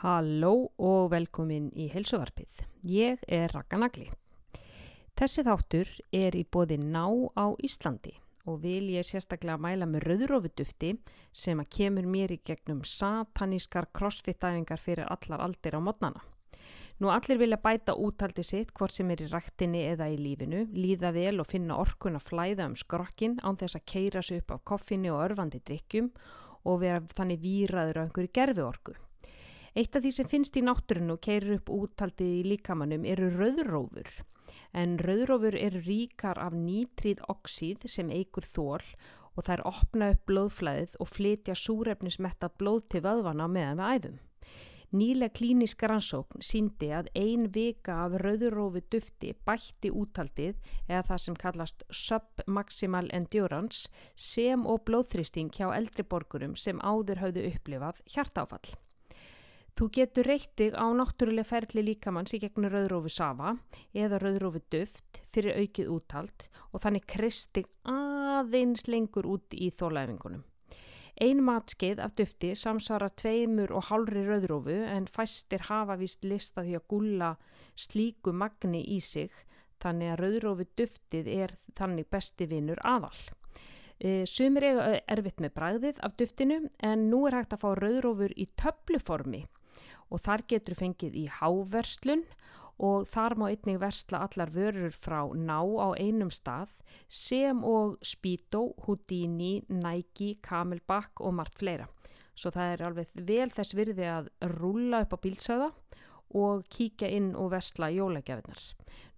Halló og velkomin í helsuvarpið. Ég er Raka Nagli. Þessi þáttur er í bóði ná á Íslandi og vil ég sérstaklega mæla með rauðrófudufti sem að kemur mér í gegnum satanískar crossfit-æfingar fyrir allar aldir á modnana. Nú allir vilja bæta útaldi sitt hvort sem er í rættinni eða í lífinu, líða vel og finna orkun að flæða um skrokkin án þess að keira sig upp af koffinni og örfandi drikkjum og vera þannig výraður á einhverju gerfi orku. Eitt af því sem finnst í náttúrunu og keirir upp úttaldið í líkamannum eru rauðrófur. En rauðrófur eru ríkar af nýtrið oxíð sem eigur þól og þær opna upp blóðflæðið og flytja súrefnismetta blóð til vöðvana meðan við æfum. Nýlega klíniska rannsókn síndi að ein vika af rauðurófi dufti bætti útaldið eða það sem kallast submaximal endurance sem og blóðþristing hjá eldri borgurum sem áður hafðu upplifað hjartáfall. Þú getur reytið á náttúrulega ferli líkamanns í gegnum rauðrófi safa eða rauðrófi duft fyrir aukið úttald og þannig kristig aðeins lengur út í þólæfingunum. Ein matskeið af dufti samsvara tveimur og hálfri rauðrófu en fæstir hafa vist lista því að gulla slíku magni í sig þannig að rauðrófu duftið er þannig besti vinnur aðal. E, sumir eiga erfitt með bræðið af duftinu en nú er hægt að fá rauðrófur í töfluformi og þar getur fengið í háverslun og þar má einnig versla allar vörur frá ná á einum stað sem og Speedo, Houdini, Nike, Camelback og margt fleira. Svo það er alveg vel þess virði að rúla upp á bílsöða og kíkja inn og versla jólægjafinnar.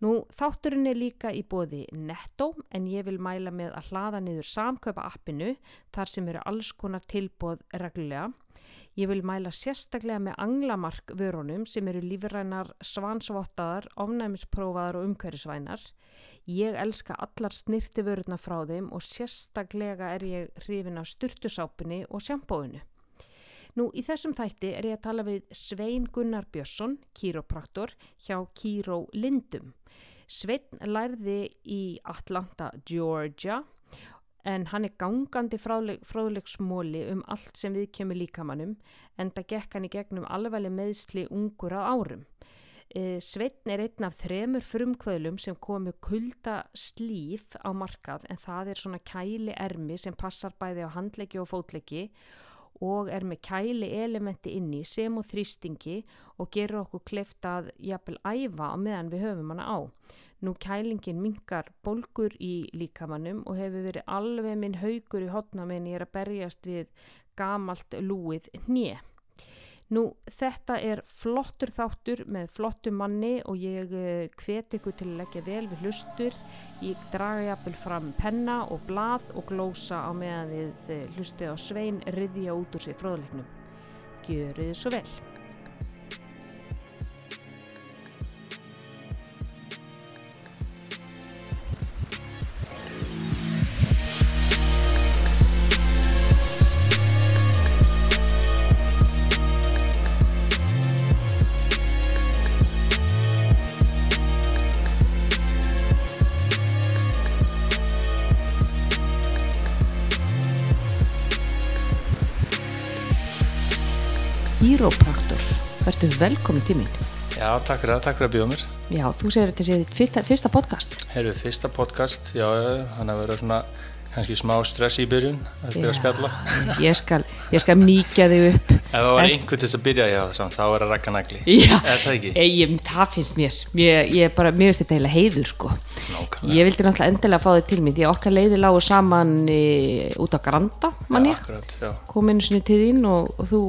Nú þátturinn er líka í bóði Netto en ég vil mæla með að hlaða niður samköpa appinu þar sem eru alls konar tilbóð reglulega Ég vil mæla sérstaklega með anglamark vörunum sem eru lífrænar svansvottaðar, ofnæmisprófaðar og umhverjusvænar. Ég elska allar snirti vöruna frá þeim og sérstaklega er ég hrifin af styrtusápunni og sjampóinu. Nú í þessum þætti er ég að tala við Svein Gunnar Björnsson, kýrópraktor hjá Kýró Lindum. Svein lærði í Atlanta, Georgia en hann er gangandi fráðlegsmóli um allt sem við kemur líkamannum en það gekk hann í gegnum alveg meðsli ungur á árum. E, Sveitn er einn af þremur frumkvöðlum sem komu kulda slíf á markað en það er svona kæli ermi sem passar bæði á handleggi og fótleggi og er með kæli elementi inni sem og þrýstingi og gerur okkur kleft að jafnvel æfa meðan við höfum hana á. Nú kælingin mingar bólgur í líkamannum og hefur verið alveg minn haugur í hotna minn ég er að berjast við gamalt lúið hnið. Nú þetta er flottur þáttur með flottu manni og ég hveti ykkur til að leggja vel við hlustur. Ég draga jafnvel fram penna og blað og glósa á meðan þið hlustið á svein riðja út úr sér fróðleiknum. Gjörið þið svo vel. Velkomin tíminn. Já, takk fyrir það, takk fyrir að bjóða mér. Já, þú segir þetta séð fyrsta, fyrsta podcast. Herru, fyrsta podcast, já, þannig að vera svona kannski smá stress í byrjun að byrja að spjalla. Ég skal, ég skal mýkja þig upp. Ef það var einhvern til að byrja, já, samt, þá er að rakka nagli. Er það það finnst mér. Ég, ég bara, mér finnst þetta eiginlega heiður, sko. Ég vildi náttúrulega endilega fá þig til mér, því að okkar leiði lágu saman e, út á Granda, mann ég. Já, akkurat, já. Kom einu sinni til þín og, og þú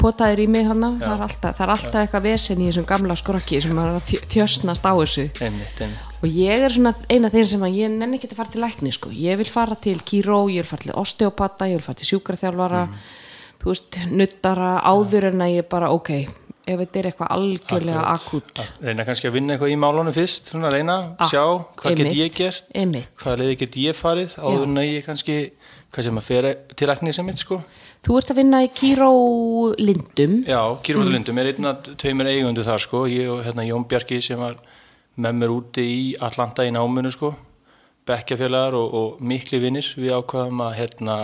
potaðir í mig hana, það er alltaf, það er alltaf eitthvað vesen í þessum gamla skrokki sem er að þjösnast á þessu. Einmitt, einmitt. og ég er svona eina þeir sem að ég nenni ekki að fara til lækni sko, ég vil fara til kíró, ég vil fara til osteopata, ég vil fara til sjúkraþjálfara. Mhm. þú veist, nuttara áður en að ég bara, ok ef þetta er eitthvað algjörlega Að Reyna kannski að vinna eitthvað í málunum fyrst, svona reyna, Ah, sjá hvað get ég gert, einmitt. hvaða leiði get ég farið, áður en að ég kannski, hvað að. Þú ert að vinna í kíró lindum Já, Kýrvöldulundum er einn af tveimur eigundu þar sko, ég og hérna Jón Bjarki sem var með mér úti í Atlanta í námunu sko, bekkjafélagar og, og mikli vinnir, við ákvaðum að hérna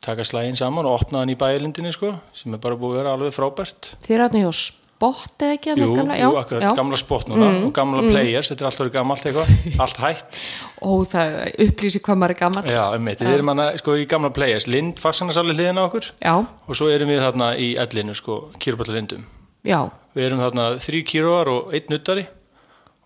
taka slægin saman og opna hann í bælindinni sko, sem er bara búið að vera alveg frábært. Þið er hjá spott eða ekki? Jú, gamla? jú akkurat, já. gamla spott núna og gamla players, þetta er allt verið gammalt eitthvað allt hætt Ó, það upplýsi hvað maður er gammal. Já, einmitt, við erum hana, sko, í gamla players Lind fagsanasáli hliðina á okkur Já, og svo erum við þarna í ellinu sko, kýrballar lindum já, við erum þarna þrý kýróar og einn nuttari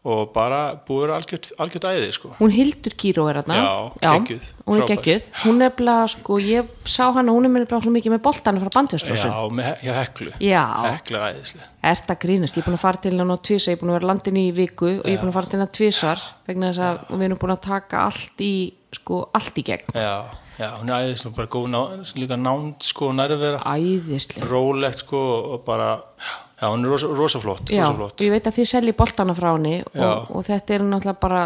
og bara búið algjört, algjört æði sko. hún Hildur Kíró er. Já, geggjuð, Hún er geggjuð. Hún er bara, sko, ég sá hana, hún er með bara mikið með boltana frá bandhjóðslósu. Já, með hjá heklu Já. Hekla er æðislega Ert að grínast, ég er búin að fara til hennar tvisa, ég er búin að vera landin í viku og ég er búin að fara til hennar tvisar vegna þess að við erum búin að taka allt í, sko, allt í gegn. Já, já, hún er æðislega bara góð ná, líka nánd sko, nærvera Æðislega. rólegt sko og bara já, hún er rosa, rosa flott, Já, rosa og ég veit að þið selji boltana frá henni Já. og, og þetta er náttúrulega bara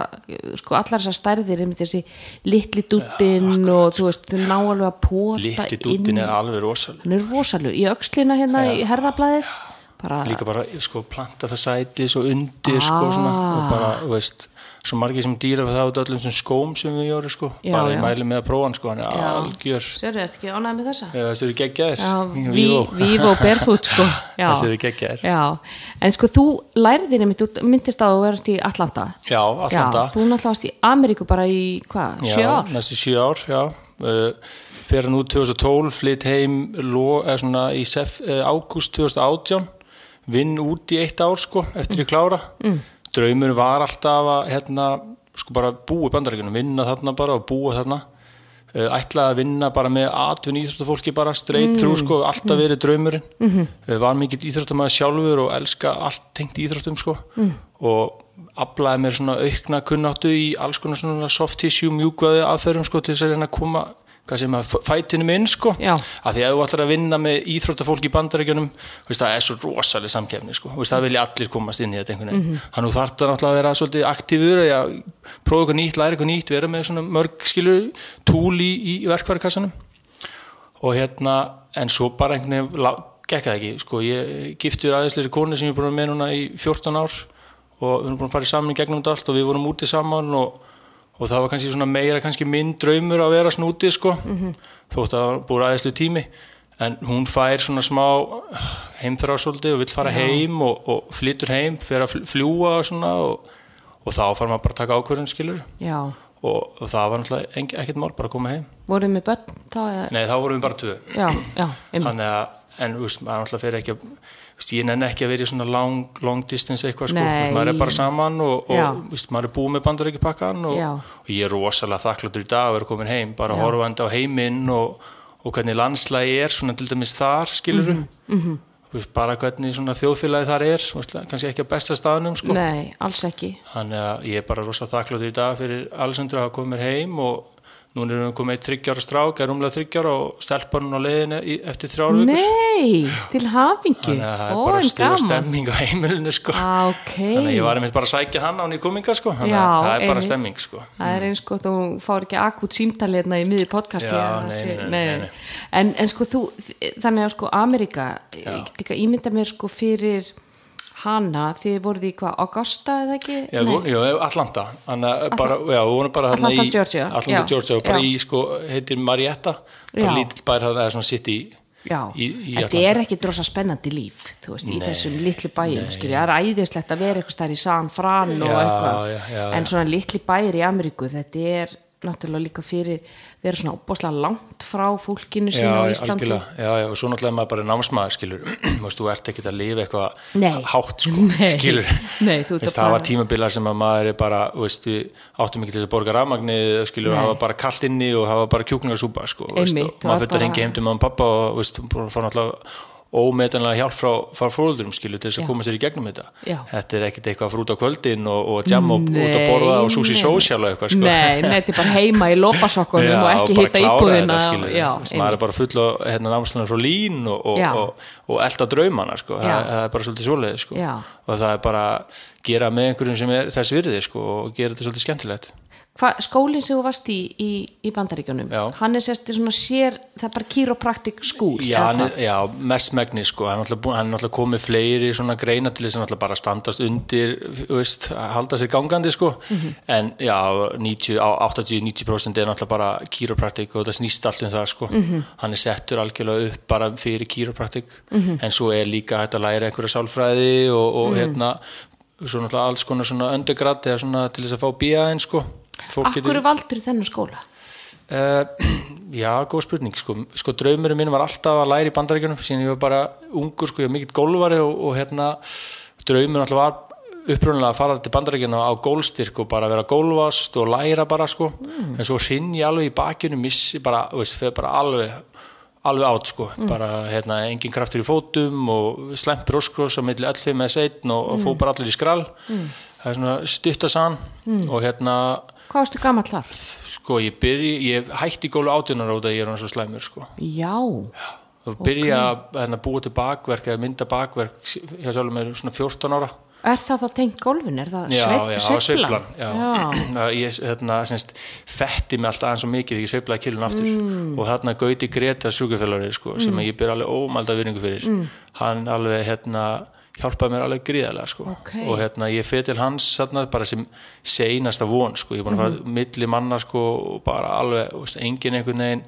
sko allar þessar stærðir þessi litli dúttinn og þú veist, þau ná alveg að pota Lítti dútin er alveg rosaleg hann er rosalur, í öxlina hérna í herðablaðið bara, líka bara sko planta það sæti svo undir sko svona Ah. og bara, þú veist, svo margir sem dýra fyrir það út af öllum sem skóm sem við jórum sko Já, bara já. ég mæli með að prófa hann sko hann er algjör Sérðu, ertu ekki ánægð með þessa? Já, þessi eru geggjaðir Já, Vivo. Vivo Barefoot sko Já. Þessi eru geggjaðir Já, en sko þú lærðir einmitt, þú myndist á að þú verðast í Atlanta Já, Atlanta Já, þú náttúrulega varst í Ameríku bara í, hvað, sjö Já, ár? næstu sjö ár, já uh, fyrir nú 2012 flytt heim lo, eða svona í uh, ágúst 2018 vinn út í eitt ár sko eftir ég klára mm. draumur var alltaf að hérna, sko bara búa bandarækjunum vinna þarna bara og búa þarna uh, ætlaði að vinna bara með atvinn íþróttafólki bara straight through sko alltaf verið draumurinn mm -hmm. var mikill íþróttamæður sjálfur og elska allt tengt íþróttum sko mm. og aflaði mér svona aukna kunnáttu í alls konar svona soft tissue mjúkvæði aðferðum sko til þess að að koma hvað sem að fætinu minn sko. Já. af því að þú ætlar að vinna með íþróttafólk í bandaríkjunum það er svo rosalega samkefni sko. veist, það vilja allir komast inn í þetta einhvern veginn. Hann þarf það náttúrulega að vera svolítið aktífur að prófa eitthvað nýtt, læra eitthvað nýtt vera með svona mörg skilur túl í, í verkværi og hérna en svo bara einhvern veginn gekk það ekki, sko, ég giftur aðeinsleiri konu sem ég er búin að með núna í 14 ár og við erum búin að fara í gegnum þetta allt og við vorum úti saman og, og það var kannski svona meira kannski minn draumur að vera svona úti sko, þótt að það var búin aðeinsleiri tími. En hún fær svona smá heimþrá svolítið og vill fara heim og, og flytur heim, fyrir að fl- fljúga og svona og, og þá fara maður bara að taka ákvörðun skilur og, og það var náttúrulega ekkert mál bara að koma heim. Voruð með börn þá? Nei, þá vorum við bara tvö. Já, já, Þannig að, en þú veist, maður náttúrulega fyrir ekki að þú veist, ég nenni ekki að vera í svona long, long distance eitthvað sko, maður er bara saman og, og þú veist, maður er búið með bandaríkjapakkan og, Já. og ég er rosalega þakkláttur í dag að vera komin heim, bara horfandi á heiminn og, og hvernig landslægi er svona til dæmis þar, skiluru Mhm, mm -hmm. bara hvernig svona þjóðfélagi þar er, kannski ekki á besta staðnum sko. Nei, alls ekki Þannig að ég er bara rosalega þakkláttur í dag fyrir Alessandra að koma mér heim og núna erum við komið eitt þryggjára strák, er umlega þryggjára og stelpar hún á leiðinu í, eftir þrjár vikur. Nei, til hafingju Þannig að það er Ó, bara en stuð gaman. stemming á heimilinu sko. Ah, ok Þannig að ég var einmitt bara að sækja hann á nýkominga sko. Þannig að það er bara stemming sko. Það er eins að hún fár ekki akut símtali hérna í miði podcasti Já, nei, nei, nei, nei. En, en sko þú, þannig að sko Amerika, ég get ekki að ímynda mér sko fyrir hana þið voruð í hvað, Augusta eða ekki? Já, Nei. já, Atlanta. Bara, já, við vorum bara Atlanta, í Georgia. Atlanta, Já, Georgia og bara í, sko, heitir Marietta. Bara lítill bær það er svona sitt í Já, þetta er ekki drosa spennandi líf þú veist, í þessum litlu bæjum það er æðislegt að vera eitthvað stær í San Fran og eitthvað, en svona litli bæjir í Ameríku, þetta er náttúrulega líka fyrir vera svona opbáslega langt frá fólkinu sín á Íslandi. algjörlega, já, já, og svo náttúrulega er maður bara námsmaður, skilur, þú ert ekkert að lifa eitthvað hátt, sko, Nei. skilur. Nei, að það var tímabilar sem að maður er bara, þú veist, við áttum ekki til að borga rafmagnið, skilur, hafa bara kallt inni og hafa bara kjúklingarsúpa, sko, Einmitt, og maður fyrir að ringa heim til maður og pappa og, veist, búin að fá náttúrulega ómetanlega hjálp frá, frá fóröldurum, skilur, til þess að koma sér í gegnum þetta. Já. Þetta er ekkert eitthvað frút á kvöldin og, og jam og út að borða og nei. social og eitthvað, sko. Nei, nei, þetta er bara heima í lópasokkunum Já, og ekki hitta íbúðina maður er bara full og hérna, námslunar frá lín og, og, og, og elda draumana sko. Það, það er bara svolítið svoleiði sko. Og það er bara gera með einhverjum sem er þess virði sko, og gera þetta svolítið skemmtilegt Hva, skólinn sem þú varst í í, í bandaríkjunum, Já. hann er sérst sér, það er bara kýropraktik skúl Já, er, já, mest megni sko, hann er náttúrulega komið fleiri svona greina til þess að bara standast undir, veist, halda sér gangandi sko, Mhm. en já, 90, á 80-90% er náttúrulega bara kýropraktik og það snýst allt um það sko, Mhm. hann er settur algjörlega upp bara fyrir kýropraktik, en svo er líka hægt að læra einhverja sálfræði og, og Mhm. hérna, svo náttúrulega alls konar svona undergrad eða svona til þess að fá bíja einn sko. Akkur er valdur þennan skóla? Uh, já, góð spurning sko, sko draumurinn minn var alltaf að læra í bandaríkjunum síðan ég var bara ungur sko, ég var mikill gólfari og, og hérna draumurinn alltaf var upprunnilega að fara til bandaríkjuna á gólstyrk og bara vera gólfast og læra bara sko. En svo hrinn ég alveg í bakjunum missi bara, veist, fyrir bara alveg alveg átt sko, bara hérna engin kraftur í fótum og slemmt brjóskross á milli L5 með seitin og, og fór bara allir í skrall. Það er svona stuttasann og hérna Hvað varstu gamall þar? Sko, ég byrji, ég hætti gólu að ég er hann svo slæmur, sko. Já, Og byrja að hérna, búa til bakverk eða mynda bakverk hjá sjálfum með svona 14 ára. er það þá tengt gólfin? Er það Já, sveif, já. Já. Já. Ég, hérna, semst, fetti mig alltaf aðeins svo mikið þegar ég sveiflaði kilun aftur. Mm. Og þarna Gauti Greta sjúkufélari, sko, sem ég ber alveg ómælda virðingu fyrir. Mm. Hann alveg, hérna, hjálpaði mér alveg gríðarlega sko. Ok. og hérna ég fyrir til hans hérna, bara sem seinasta von sko. ég er búin að fara Mhm. milli manna sko, og bara alveg, veist, engin einhvern veginn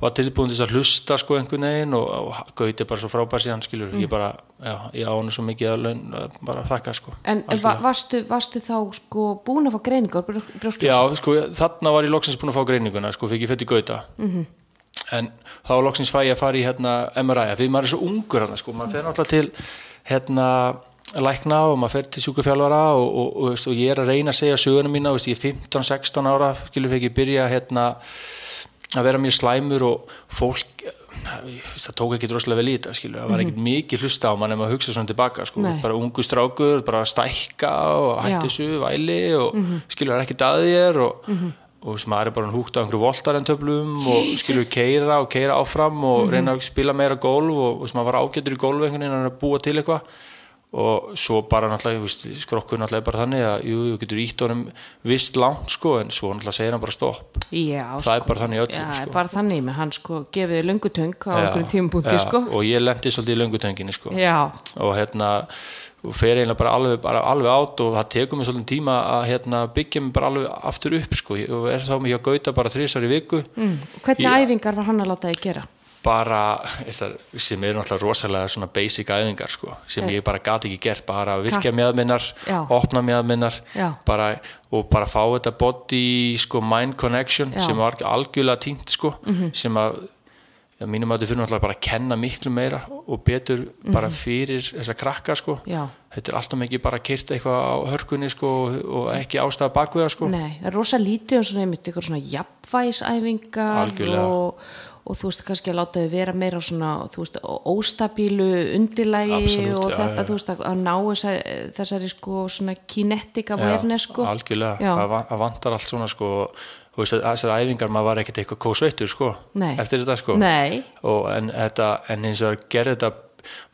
var tilbúin til þess að hlusta sko, einhvern veginn og, og Gauti bara svo frábær síðan skilur, Mm. ég bara, já, ég á hann svo mikið að laun, bara þakka sko En va, varstu, varstu þá sko búin að fá greiningar? Já, sko, þarna var ég loksins búin að fá greininguna, sko, fikk ég fætt í Gauta Mhm. en þá loksins fæ ég að fara í hérna, MRI, því maður er svo ungur sko, maður fer náttúrulega til hérna, lækna og maður fer til sjúkufjálfara og, og, og, veist, og ég er að reyna að segja söguna mína, veist, ég er 15-16 ára skilur fekk ég byrja hérna, að vera mjög slæmur og fólk veist, það tók ekki droslega vel í þetta skilur, það var ekkert mikið hlusta á mann ef maður hugsa svona tilbaka, sko, bara ungu strákur bara stækka og Já. hætti þessu væli og skilur það ekkert að þér og, og sem er bara húgt á einhverju voltarentöflum og skilur keira og keira áfram og reyna að spila meira golf og, og sem maður var ágætur í golf einhvern veginn að búa til eitthvað og svo bara náttúrulega, skrokkur náttúrulega er bara þannig að jú, þú getur ítt honum vist langt sko, en svo náttúrulega segir hann bara stopp Já, það er bara þannig í Já, öllum sko. sko. bara þannig, menn hann sko gefið þér löngutöng á Já, einhverjum tímapunkti já, sko og ég lendi svolítið í löngutönginni sko. Og hérna og fer eiginlega bara alveg, bara alveg átt og það tekur mér svolítið tíma að hérna, byggja mig bara alveg aftur upp sko. Og er þá mig hjá Gauta bara þrísar í viku mm. hvernig Ég- æfingar var hann að láta þig gera? bara, þessar, sem eru náttúrulega rosalega svona basic æfingar sko, sem Eh. ég bara gati ekki gert, bara virkja mjöðminnar Já. opna bara, og bara fá þetta body sko, mind connection Já. Sem var algjörlega tínt sko, sem að já, mínum að þetta fyrir náttúrulega bara að kenna miklu meira og betur bara fyrir þessa krakka sko Mhm. Já. þetta er alltaf mikið bara kyrt eitthvað á hörkunni sko og, og ekki ástæða bakveða sko Nei, það er rosa lítið um svona einmitt ykkur svona jafnvægisæfingar Algjörlega. og, og þú veist kannski að láta þau vera meira svona, þú veist, óstabílu undirlægi Absolutt, og þetta, já. þú veist, að, að ná þessari, þessari sko svona kinetic awareness sko algjörlega, það vantar allt svona sko og veist, þessar æfingar, maður var ekkert eitthvað kósveittur sko, Nei. eftir þetta sko Nei, og en, þetta, en eins og að gera þetta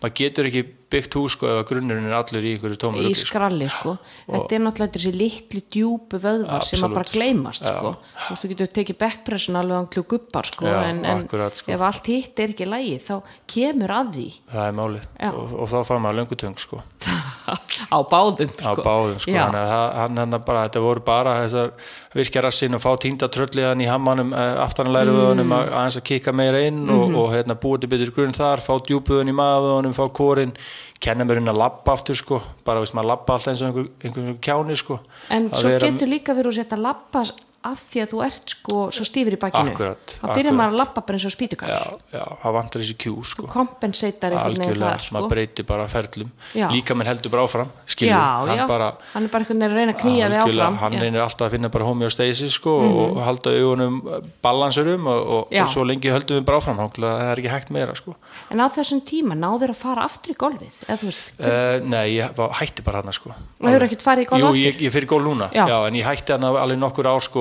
maður getur ekki byggt hús sko ef að grunnurinn er allur í einhverju tómur í skralli sko. Þetta er náttúrulega þessi litlu djúpu vöðvar sem að bara gleymast sko. Þú veist, þú getur tekið backpressin alveg á kljú gubbar sko Já, en, en akkurat, sko. ef allt hitt er ekki lægi þá kemur að því. Það er málið. Og, og þá fær maður löngutöng sko. Á báðum á sko. báðum sko, það- hann hann bara, þetta voru bara þessar virkjarassin og fá tínda trölliðan í hammanum aftanlæri vöðunum Mm. að aðeins að kika meira inn Mhm. og, og hérna, búið til betur grunn þar, fá djúbuðun í maðurvöðunum, fá kórin kenna mér inn að labba aftur sko. Bara veist maður labba alltaf eins og einhver, einhver kjáni sko. En Að svo vera- getur líka verið að setja labba af því að þú ert sko svo stífur í bakinu. Akkurat, þá byrjar maður að labba bara eins og spýtukall. Já, já, það vantar þessi kjú sko. Kompenseitar einhvern veginn algjörlega, þar sko. maður breyti bara ferlum. Já. líka menn heldur bara áfram skilur, já, hann já, bara hann er bara einhvern veginn að reyna að knýja þig áfram. hann reynir alltaf að finna bara homeostasis sko, og halda augunum balansurum og, og, og svo lengi höldum við bara áfram það er ekki hægt meira sko. en á þessum tíma náður að fara aftur í golfið? Þú uh, nei, ég hætti bara hann sko. og hefur ekkert farið í golf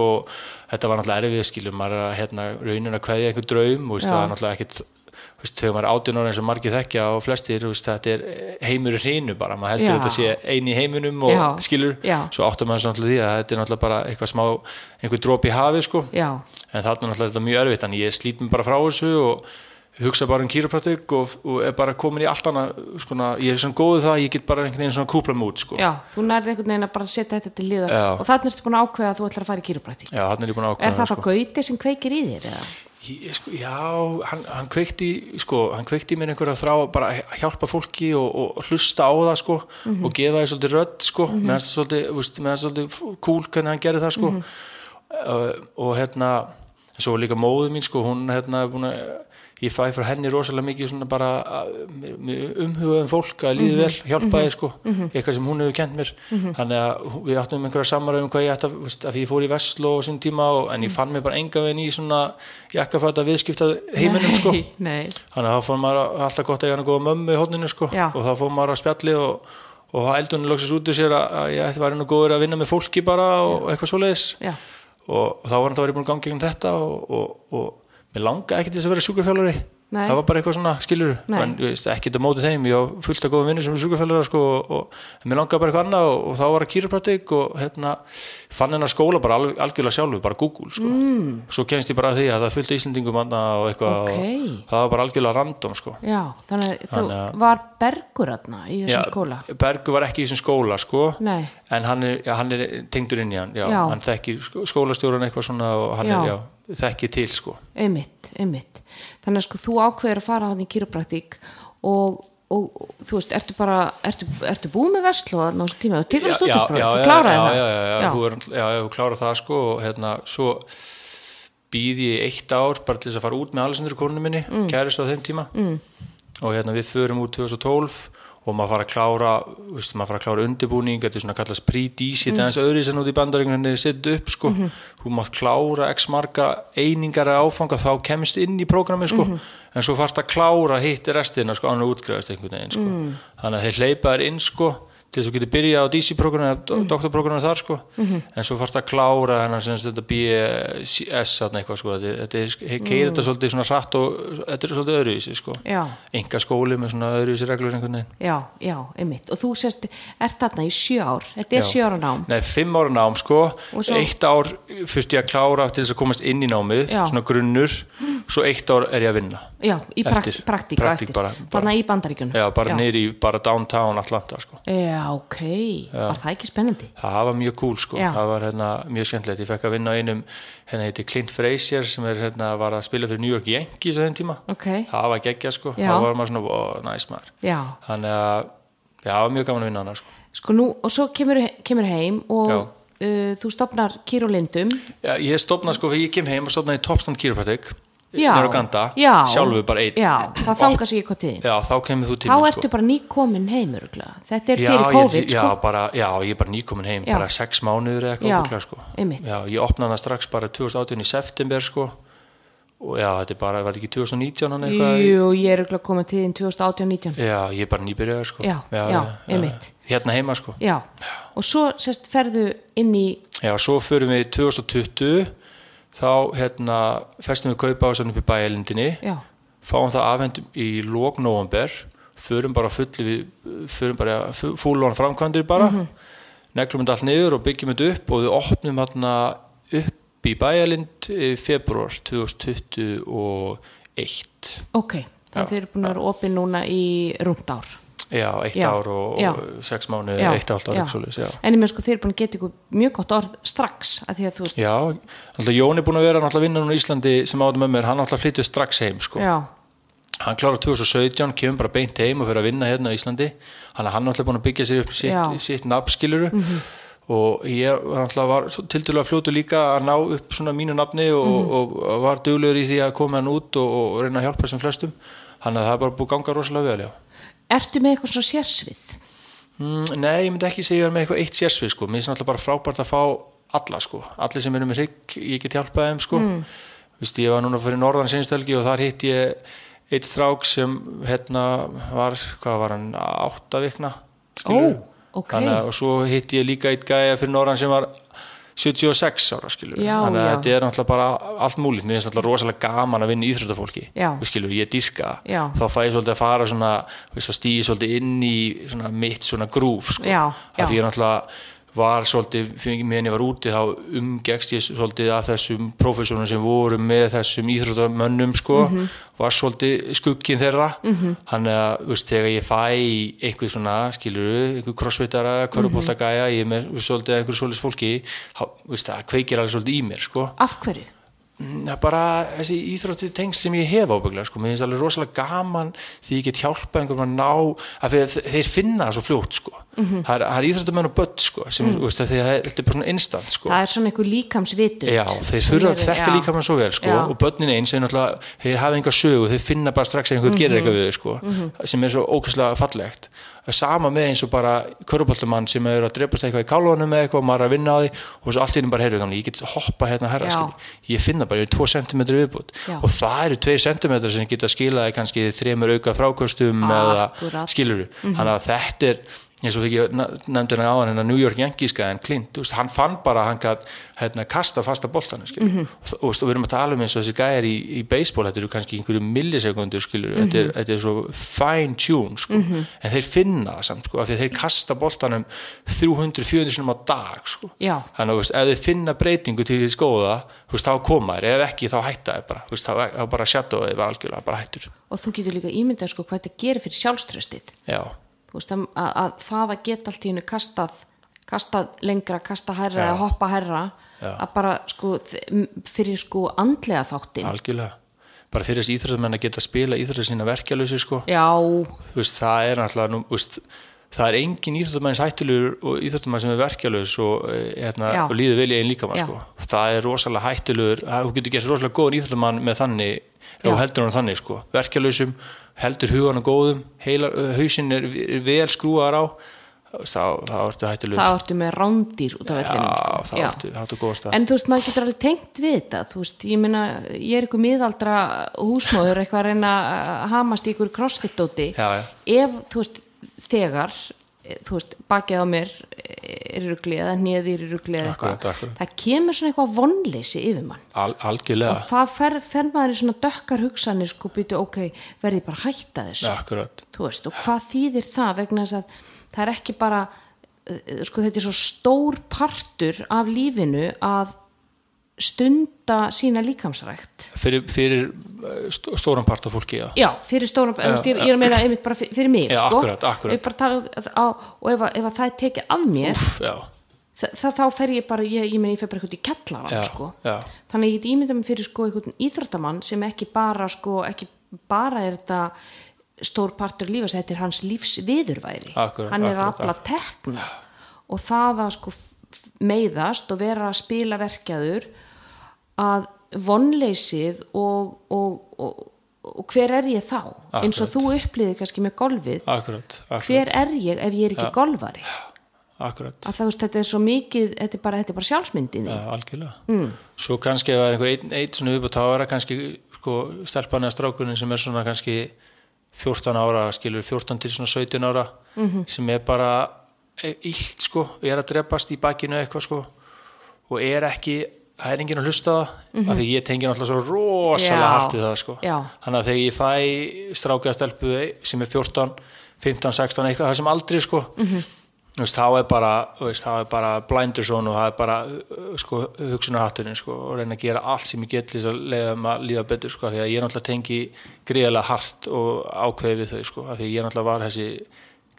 Og þetta var náttúrulega erfið skilur, maður að hérna, raunin að kveðja einhver draum veist, það er náttúrulega þú veist, þegar maður er átján ára eins og margir þekkja og flestir, veist, þetta er heimur í hreinu bara, maður heldur Já. að þetta sé eini í heiminum og Já. skilur, Já. svo áttar maður náttúrulega því að þetta er náttúrulega bara eitthvað smá einhver dróp í hafi, sko, en þarna er náttúrulega mjög erfitt, en ég slít mig bara frá þessu og hugsa bara um kýrapraktik og, og er bara komin í allt annað, sko, ég er svona góðu það, að ég get bara einhvern veginn svona kúpla mig út, sko. já, þú nærði einhvern veginn að bara setja þetta til liðar Já. og þannig ertu búin að ákveða að þú ætlar að fara í kýrupraktík Já, hann er ég búin að ákvæða er það þá gauti sem kveikir í þér? Ég, sko, já, hann, hann kveikti sko, hann kveikti mér einhverja þrá bara að hjálpa fólki og, og hlusta á það sko, og gefa því svolítið rödd sko, mm -hmm. það svolítið, það cool hvernig hann gerði það sko uh, og hérna svo líka móðu mín sko, hún hérna er búin að ég fæ frá henni rosalega mikið svona bara umhugaðum fólk að líði vel, hjálpaði sko. Eitthvað sem hún hefur kent mér. Þannig að við áttum einhverja samræðum um hvað ég ætti að, að ég fór í Vestló á sín tíma og, en ég fann mig bara enga veginn í svona jakkafæta viðskipta heiminum sko. Nei, þannig að þá fór maður að- alltaf gott að ég hann að góða mömmu í hodninu sko. Já. og þá fór maður að spjalli og, og eldunni loksist út í sér að, að ég ætti væri nú góður að vinna með fólki bara og eitthvað svoleiðis. Og, og þá var hann þá ég búin að ganga gegn þetta og, og, og mér langaði ekki til þess að vera sjúkrafjálfari Nei. það var bara eitthvað svona skilur en veist, ekki þetta mótið þeim, ég á fullt af góðum vinnir sem er sjúkrafjálfara sko, og, og en mér langaði bara eitthvað annað og, og þá var að kýrapraktik og hérna, fann hennar skóla bara alg, algjörlega sjálfu, bara Google sko. mm. svo kennst ég bara að því að það fylgdi Íslendingum annað og eitthvað Ok. og það var bara algjörlega random sko. já þannig að þú Þannig að- var bergur aðna í þessum Já, skóla Bergur var ekki í þessum skóla sko, en hann er, hann er tengdur inn í hann já, hann þekkir skó- skólastjóran eitthvað svona og hann Já. er, já, þekkir til sko. einmitt, einmitt þannig að sko þú ákveður að fara hann í kýrupraktík og, og, og þú veist, ertu bara ertu, ertu búið með vestló að náttúrulega tíma þú tekur stúdinspróf, þú kláraði það já, já, já, þú þú klárar það sko og hérna, svo býð ég eitt ár bara til þess að fara út með Alessandru konunum minni, mm. kærist á þeim tíma mm. og hérna við förum út 2012 og maður fara að klára veist, maður fara að klára undirbúning, þetta er svona að kallast pre-DC, þetta er aðeins öðru sem út í bandaríkun henni er sett upp sko, þú mátt klára x marga einingar að áfanga þá kemst inn í prógrami sko. En svo farst að klára hitt restina sko og útgræðast einhvern veginn sko. Þannig að þeir hleypa þér inn sko til þú getur byrjað á DC-programmi eða mm. doktorprogrammi þar sko. En svo farst að klára hennar sem þetta BS þarna eitthvað sko. Þetta, er, keirir þetta svolítið svona hratt og þetta er svolítið öðruvísi sko. Já, enga skóli með svona öðruvísi reglur einhvern veginn. Já, já, einmitt. Og þú sérst, ert þarna í sjö ár. Þetta er Já. sjö ára nám. Nei, fimm ára nám sko. Svo- eitt ár fyrst ég að klára til þess að komast inn í námið Já. svona grunnur, svo eitt ár er ég að vinna. Já, í prakt, Eftir. praktík Praktík eftir, bara- bara- þarna í bandaríkjunum. Já, bara niður í bara downtown Atlanta sko. Já, ok, var það ekki spennandi? Það var mjög cool sko, Já. það var hérna, mjög skemmtilegt, ég fekk að vinna á einum hérna heiti Clint Frazier sem er hérna var að spila fyrir New York Yankees á þeim tíma. Ok, það var geggja sko, Já. það var maður svona ó, næs maður, já. Þannig að já, það var mjög gaman að vinna hana sko. Sko nú, og svo kemur, kemur heim og Já. uh, þú stopnar kýrólindum já, ég stopnaði sko, ég kem heim og stopnaði Topstand Chiropractic já, nýra Ganda, já, sjálfu bara einn já, það þangar sig eitthvað til þín já, þá kemur þú til þá ertu bara nýkomin heim örugglega. þetta er Já, fyrir ég, COVID já, sko. bara, já, ég er bara nýkomin heim Já. bara sex mánuður eða Já, eitthvað örugglega, sko. já, ég opnaði hana strax bara 2018 í september sko. og já, þetta er bara, var þetta ekki 2019 hann eitthvað Jú, ég er örugglega komin til þín 2018-19 Já, ég er bara nýbyrjaður sko. Já, já, einmitt. Hérna heima sko. já, og svo sérst ferðu inn í Já, svo förum við 2020 þá hérna festum við kaupa á sann upp í bæjalindinni já, fáum það afhendum í lók november förum bara fulli við förum bara fúlón framkvæmdir bara. Mhm. neglum þetta allt niður og byggjum þetta upp og við opnum hérna upp í bæjalind í februar 2021 ok þannig að þið eru búin að vera opið núna í rúmt ár Já, eitt Já, ár og, og sex mánu, Já, eitt halvt ár já. en ég með sko þið eru búin að geta ykkur mjög gott orð strax að því að þú veist Já, náttúrulega Jón er búin að vera náttúrulega að vinna núna í Íslandi sem átum með mér, hann náttúrulega flyttur strax heim sko. Hann klárar 2017, kemur bara beint heim og fyrir að vinna hérna á Íslandi. Hann er náttúrulega búin að byggja sér upp sitt, sitt nafnskiluru og ég var náttúrulega var til dælulega fljótu líka að ná upp svona mínu nafni og, Mhm. og, og var duglegur í því að koma hann út og, reyna að hjálpa sem flestum. Hann að það er bara búið að ganga rosalega vel, já ertu með eitthvað svo sérsvið Mm, nei, ég myndi ekki segja með eitthvað eitt sérsvið sko. mér finnst náttúrulega bara frábært að fá alla sko. allir sem eru með hrygg, ég get hjálpað þeim sko. mm. Vist, ég var núna fyrir norðan sinnstelgi og þar hitt ég eitt strák sem hérna var, hvað var hann átta vikna skilurðu? Ó, ok. Þannig að- og svo hitt ég líka eitt gæja fyrir norðan sem var 76 ára skilur Já, þannig að já. þetta er náttúrulega bara allt múlið mér finnst náttúrulega rosalega gaman að vinna í. Þú skilur, ég dyrka þá fæ ég svolítið að fara svona stíði svolítið inn í svona mitt svona grúf sko. Að því ég náttúrulega var svolítið, meðan ég var úti þá umgekst ég svolítið að þessum prófessorunum sem voru með þessum íþróttamönnum sko, Mhm. var svolítið skugginn þeirra þannig að þú veist, þegar ég fæ einhver svona, skilur einhver crossfitara, körubóltagæja ég er með svolítið einhver svolítið fólki þá, þú veist, það kveikir alveg svolítið í mér sko. af hverju? Það er bara þessi íþrótti tengst sem ég hef ábygglega sko. mér finnst alveg rosalega gaman því ég get hjálpa einhverjum að ná að þeir finna það svo fljótt sko. Mhm. það er, það er íþróttamenn og börn sko, sem, mm. veist, því að þetta er bara svona instant sko. það er svona einhver líkamsvitur Já, þeir þurfa að þekka líka mann svo vel sko, Já. og börnin eins er náttúrulega þeir hafa enga sögu, þeir finna bara strax einhver gerir eitthvað við þau sko, sem er svo ókvæslega fallegt sama með eins og bara köruboltumann sem er að drepast eitthvað í kálunum eða eitthvað og maður er að vinna á því og svo allt í einu bara heyrðu ég get hoppa hérna herra ég finna bara, ég er 2 cm viðbútt og það eru 2 cm sem geta skilaði kannski þremur auka frákostum eða skiluru þannig að þetta er eins og ég nefndi hann á hann New York Yankees-gæðin Clint, veist, hann fann bara að hann gætt hérna, kasta fasta boltan mm -hmm. og, og, við erum að tala um eins og þessi gæðir í, í baseball, þetta eru kannski einhverju millisekundur skilur, þetta, er, þetta er svo fine tune sko, en þeir finna það samt sko, af því að þeir kasta boltanum 300-400 sinum á dag sko. Þannig að ef þeir finna breytingu til því skoða, veist, þá koma þeir. Ef ekki þá hætta þeir bara, veist, þá bara shadow þeir bara algjörlega, bara hættur. Og þú getur líka ímyndað sko hvað þetta gerir fyrir sjálfströstið já, veist að, að, að það að geta allt í hennu kastað kastað lengra, kastað herra eða hoppa herra Já. að bara sko fyrir sko andlega þáttin algjörlega bara fyrir þess íþróttamenn að geta spila íþróttamenn sína verkjalösi sko já, veist, það er náttúrulega nú, veist, það er engin íþróttamæns hættulegur og íþróttamæn sem er verkjalös og, eh, hérna, og líður vel í einn líka Já. sko. það er rosalega hættulegur það- þú getur gert rosalega góðan íþróttamann með þannig ef þú heldur hann þannig sko. verkjalösum, heldur hugan góðum heila, hausinn er, er vel skrúar á þá, þá ertu hættulegur það ertu með rándýr út af vellinum já, sko. þá ertu, þá ertu góða stað en þú veist, maður getur alveg tengt við þetta þú veist, ég meina, ég er eitthvað miðaldra húsmóður, eitthvað að reyna að hamast í ykkur crossfit-dóti Já, já. ef, þú veist, þegar þú veist, bakið á mér er ruglið eða nýðir er ruglið eða eitthvað, það kemur svona eitthvað vonleysi yfir mann. Al, og það fer, fer maður í svona dökkar hugsanir sko býtu, ok, verði bara hætta þessu? Veist, og hvað þýðir það vegna þess að það er ekki bara uh, sko þetta er svo stór partur af lífinu að stunda sína líkamsrækt. Fyrir, fyrir eh, stó- stóran part af fólki já. já, fyrir stóran, já, ég, ég er að meina einmitt bara fyrir, fyrir mig, Já, sko. tala, um á, og ef, ef að það tekið af mér já, það, þá fer ég bara, ég, ég ég fer bara eitthvað í kellaran, sko. þannig ég get ímyndað mig fyrir sko einhvern íþróttamann sem ekki bara sko, ekki bara er þetta stór partur lífas, þetta er hans lífs viðurværi, Akkúrat, hann er að afla tekna. Og það að sko meiðast og vera að spila verkjaður að vonleysið og, og, og, og hver er ég þá? Eins og þú upplýði kannski með golfið. Akkurat, akkurat, hver er ég ef ég er ekki golfari? Akkurat. að það, veist, þetta er svo mikið þetta er bara, þetta er bara sjálfsmyndinni Já, algjörlega. Mm. Svo kannski ef það er einhver einn, einn svona viðbútt það kannski sko, stelpan eða strákunin sem er svona kannski 14 ára, skilur 14 til svona 17 ára sem er bara illt sko, er að drepast í bakinu eitthvað sko og er ekki, það er enginn að hlusta það af því ég tengi náttúrulega svo rosalega Já. hart við það sko Já. þannig að þegar ég fæ strákaða stelpu sem er 14, 15, 16 eitthvað, það sem aldrei sko Þú veist, þá er bara, þú veist, þá er bara blindur svona og það er bara sko, hugsunarhatturinn sko, og reyna að gera allt sem ég get að leiða maður að líða betur sko, af því að ég náttúrulega tengi gríðarlega hart og ákveði við þau sko, af því ég náttúrulega var þessi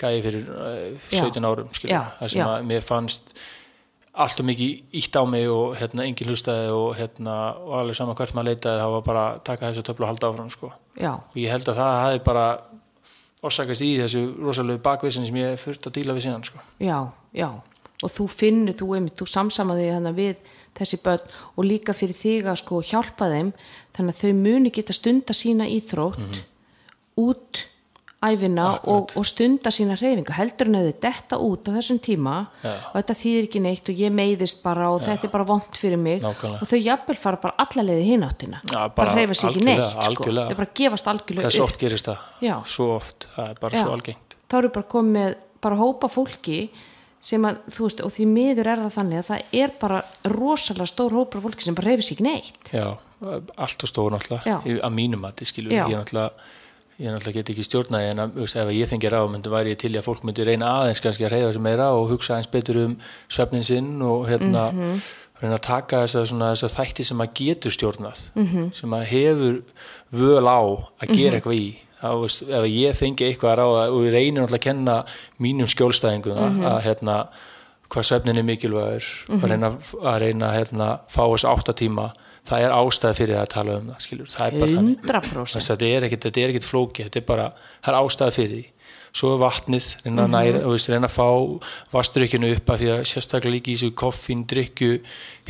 gæði fyrir uh, 17 árum skilur, Já, það sem já. að mér fannst allt og mikið ítt á mig og hérna engin hlustaði og hérna og alveg saman hvert maður leitaði þá var bara að taka þessu töflu og halda áfram sko. Og ég held að það hafi bara orsakast í þessu rosalegu bakvissin sem ég fyrst að díla við síðan sko. já, já. Og þú finnur, þú, þú samsamaði hana við þessi börn og líka fyrir þig að sko hjálpa þeim þannig að þau muni geta stunda sína íþrótt út æfina og, og stunda sína reyfingu heldur en að þau detta út á þessum tíma Já. og þetta þýðir ekki neitt og ég meiðist bara og þetta er bara vond fyrir mig Nákvæmlega. og þau jafnvel fara bara allalegði hináttina Já, bara, bara reyfa sig ekki neitt sko. þau bara gefast algjörlega upp oft gerist það? Já. svo oft, það er bara svo algengt þá eru bara komið bara hópa fólki sem að, þú veist, og því miður er það þannig að það er bara rosalega stór hópur af fólki sem bara reyfi sig ekki neitt Já, allt og stór náttúrulega að mínum mati, skilur Já. ég náttúrulega ég náttúrulega get ekki stjórnaði en að, ef ég fengi ráð myndi væri ég til að fólk myndi reyna aðeins kannski að reyða sig meira og hugsa aðeins betur um svefnin sinn og hérna Mhm. reyna að taka svona, þessa þætti sem að getur stjórnað -hmm. sem að hefur völ á að gera Mhm. eitthvað í þú veist, ef ég fengi eitthvað að ráða og ég reynir náttúrulega að kenna mínum skjólstæðingum Mhm. að hérna hvað svefnin er mikilvægur að reyna að reyna hérna, fá þess áttatíma það er ástæð fyrir það að tala um það skilur, það er bara þannig. 100% Þess, þetta er er ekkit flóki þetta er bara, það er ástæð fyrir því. Svo er vatnið, reyna Mhm. að næra mm veist, reyna að fá vastrykkinu upp af því að sérstaklega líka í þessu koffín, drykju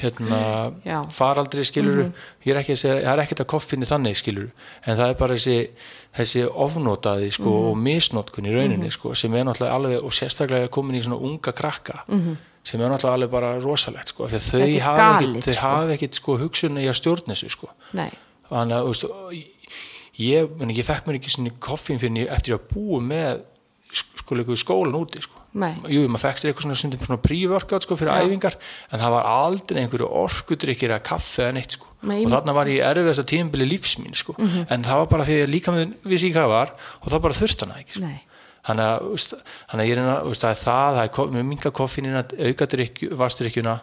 hérna, faraldri skilur ég er ekki það er ekkit að koffínu þannig skilur, en það er bara þessi þessi ofnotaði sko og misnotkun í rauninni sko, sem er náttúrulega alveg og sérstaklega komin í svona unga krakka sem er náttúrulega alveg bara rosalegt sko, að þau hafa ekkit, sko. hafa ekkit sko hugsunni í að stjórna þessu sko nei, þannig að þú veist, ég, meni, ég fekk mér ekki svona koffín fyrir ég- eftir að búa með sko skólan úti sko. Jú, maður fekk sér eitthvað svona, stundum svona prívorkátt sko, fyrir Já. æfingar en það var aldrei einhverju orkudrykkir eða kaffe eða neitt sko. Nei, og þarna var ég erfiðast að tímabili lífsmín sko. en það var bara því að líka með vissi hvað var og það bara þurft hana ekki sko. nei þannig að, veist, þannig að ég reyna þú veist, það er það, það er minga koffínina auka vastrykkjuna